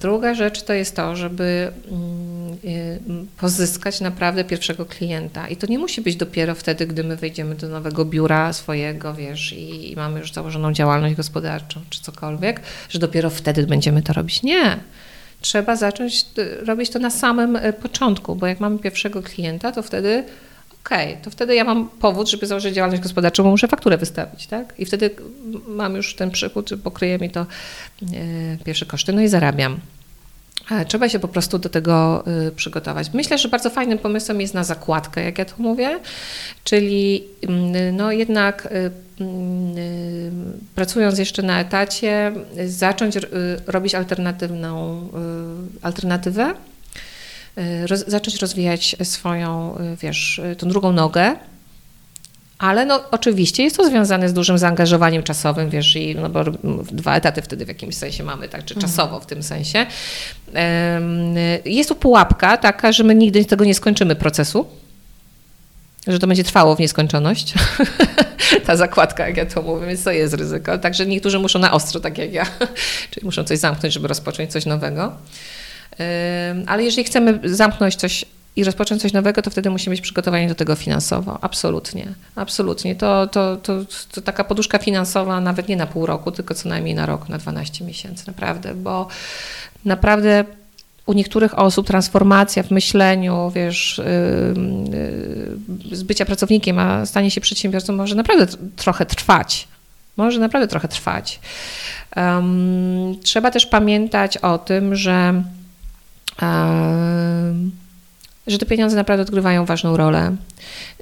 Speaker 2: Druga rzecz to jest to, żeby mm, pozyskać naprawdę pierwszego klienta. I to nie musi być dopiero wtedy, gdy my wejdziemy do nowego biura swojego, wiesz, i, i mamy już założoną działalność gospodarczą czy cokolwiek, że dopiero wtedy będziemy to robić. Nie. Trzeba zacząć y, robić to na samym y, początku, bo jak mamy pierwszego klienta, to wtedy okej, okay, to wtedy ja mam powód, żeby założyć działalność gospodarczą, bo muszę fakturę wystawić, tak? I wtedy mam już ten przychód, pokryje mi to e, pierwsze koszty, no i zarabiam. Trzeba się po prostu do tego y, przygotować. Myślę, że bardzo fajnym pomysłem jest na zakładkę, jak ja to mówię, czyli mm, no jednak y, mm, y, pracując jeszcze na etacie, zacząć robić alternatywną alternatywę roz, zacząć rozwijać swoją, y, wiesz, y, tą drugą nogę, ale no, oczywiście jest to związane z dużym zaangażowaniem czasowym, wiesz, i no, bo dwa etaty wtedy w jakimś sensie mamy, tak, czy mhm. czasowo w tym sensie. Jest tu pułapka taka, że my nigdy tego nie skończymy procesu, że to będzie trwało w nieskończoność. Ta zakładka, jak ja to mówię, więc to jest ryzyko. Także niektórzy muszą na ostro, tak jak ja, czyli muszą coś zamknąć, żeby rozpocząć coś nowego. Ale jeżeli chcemy zamknąć coś i rozpocząć coś nowego, to wtedy musimy być przygotowani do tego finansowo. Absolutnie. Absolutnie. To, to, to, to, taka poduszka finansowa nawet nie na pół roku, tylko co najmniej na rok, na 12 miesięcy, naprawdę, bo naprawdę u niektórych osób transformacja w myśleniu, wiesz, yy, z bycia pracownikiem, a stanie się przedsiębiorcą może naprawdę trochę trwać. Może naprawdę trochę trwać. Um, trzeba też pamiętać o tym, że że te pieniądze naprawdę odgrywają ważną rolę.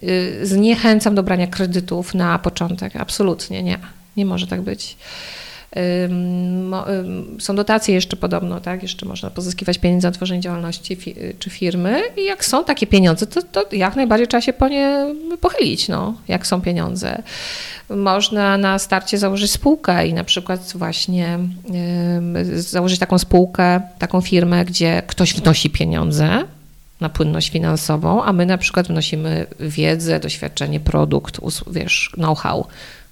Speaker 2: Y, zniechęcam do brania kredytów na początek. Absolutnie nie. Nie może tak być. Są dotacje jeszcze podobno, tak? Jeszcze można pozyskiwać pieniądze na tworzenie działalności czy firmy i jak są takie pieniądze, to, to jak najbardziej trzeba się po nie pochylić, no, jak są pieniądze. Można na starcie założyć spółkę i na przykład właśnie założyć taką spółkę, taką firmę, gdzie ktoś wnosi pieniądze, na płynność finansową, a my na przykład wnosimy wiedzę, doświadczenie, produkt, wiesz, know-how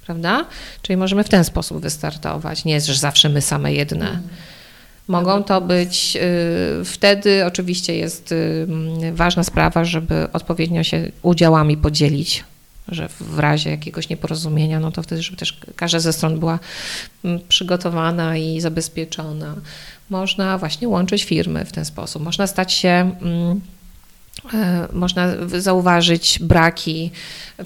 Speaker 2: prawda? Czyli możemy w ten sposób wystartować. Nie jest, że zawsze my same jedne. Mogą to być, y, wtedy oczywiście jest y, ważna sprawa, żeby odpowiednio się udziałami podzielić, że w razie jakiegoś nieporozumienia, no to wtedy, żeby też każda ze stron była mm, przygotowana i zabezpieczona. Można właśnie łączyć firmy w ten sposób. Można stać się mm, można zauważyć braki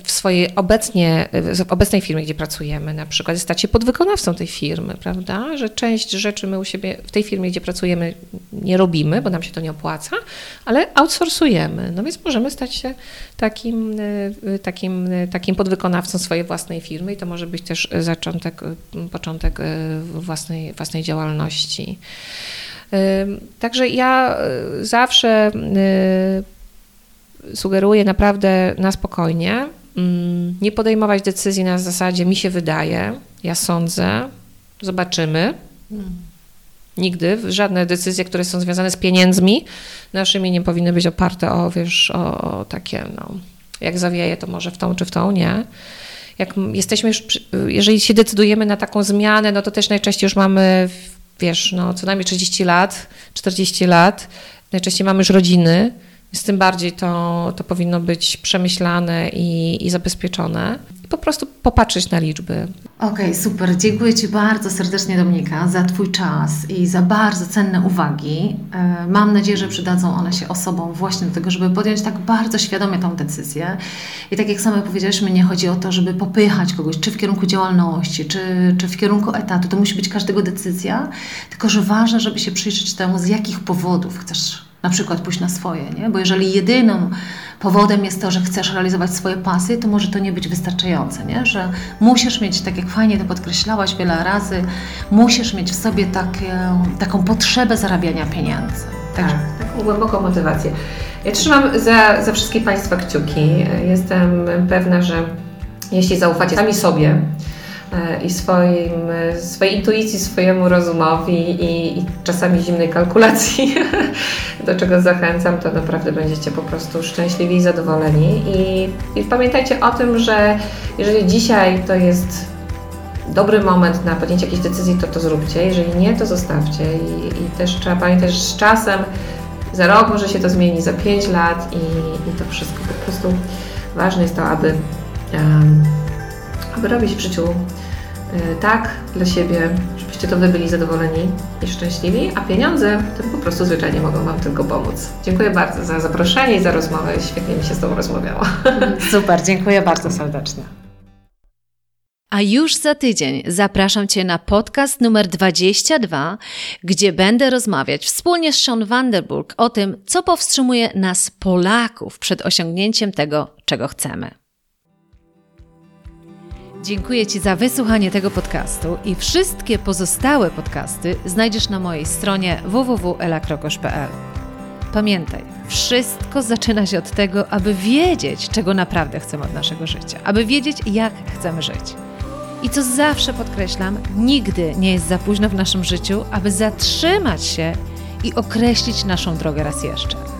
Speaker 2: w swojej obecnie, w obecnej firmie, gdzie pracujemy, na przykład stać się podwykonawcą tej firmy, prawda? Że część rzeczy my u siebie w tej firmie, gdzie pracujemy, nie robimy, bo nam się to nie opłaca, ale outsourcujemy. No więc możemy stać się takim, e, takim, takim podwykonawcą swojej własnej firmy i to może być też zaczątek, początek własnej, własnej działalności. E, także ja zawsze sugeruję naprawdę na spokojnie, mm, nie podejmować decyzji na zasadzie mi się wydaje, ja sądzę, zobaczymy. Nigdy. Żadne decyzje, które są związane z pieniędzmi naszymi nie powinny być oparte o, wiesz, o, o takie, no, jak zawieje, to może w tą czy w tą, nie. Jak jesteśmy już, jeżeli się decydujemy na taką zmianę, no to też najczęściej już mamy, wiesz, no co najmniej 30 lat, 40 lat, najczęściej mamy już rodziny, więc tym bardziej to, to powinno być przemyślane i, i zabezpieczone. Po prostu popatrzeć na liczby.
Speaker 1: Okej, okay, super. Dziękuję Ci bardzo serdecznie, Dominika, za Twój czas i za bardzo cenne uwagi. E, mam nadzieję, że przydadzą one się osobom właśnie do tego, żeby podjąć tak bardzo świadomie tą decyzję. I tak jak same powiedzieliśmy, nie chodzi o to, żeby popychać kogoś, czy w kierunku działalności, czy, czy w kierunku etatu. To musi być każdego decyzja, tylko że ważne, żeby się przyjrzeć temu, z jakich powodów chcesz na przykład pójść na swoje, nie? Bo jeżeli jedyną powodem jest to, że chcesz realizować swoje pasje, to może to nie być wystarczające, nie? Że musisz mieć, tak jak fajnie to podkreślałaś wiele razy, musisz mieć w sobie takie, taką potrzebę zarabiania pieniędzy.
Speaker 2: Tak, taką głęboką motywację. Ja trzymam za, za wszystkich Państwa kciuki. Jestem pewna, że jeśli zaufacie sami sobie, i swoim, swojej intuicji, swojemu rozumowi i, i, czasami zimnej kalkulacji, do czego zachęcam, to naprawdę będziecie po prostu szczęśliwi i zadowoleni. I, I pamiętajcie o tym, że jeżeli dzisiaj to jest dobry moment na podjęcie jakiejś decyzji, to to zróbcie. Jeżeli nie, to zostawcie. I, i też trzeba pamiętać, że z czasem za rok może się to zmieni, za 5 lat i, i to wszystko po prostu ważne jest to, aby um, aby robić w życiu tak dla siebie, żebyście to wy byli zadowoleni i szczęśliwi, a pieniądze to po prostu zwyczajnie mogą Wam tylko pomóc. Dziękuję bardzo za zaproszenie i za rozmowę. Świetnie mi się z Tobą rozmawiało.
Speaker 1: Super, dziękuję bardzo serdecznie. A już za tydzień zapraszam Cię na podcast numer 22, gdzie będę rozmawiać wspólnie z Sean Vanderburg o tym, co powstrzymuje nas, Polaków, przed osiągnięciem tego, czego chcemy. Dziękuję Ci za wysłuchanie tego podcastu i wszystkie pozostałe podcasty znajdziesz na mojej stronie www.elakrokosz.pl. Pamiętaj, wszystko zaczyna się od tego, aby wiedzieć, czego naprawdę chcemy od naszego życia, aby wiedzieć, jak chcemy żyć. I co zawsze podkreślam, nigdy nie jest za późno w naszym życiu, aby zatrzymać się i określić naszą drogę raz jeszcze.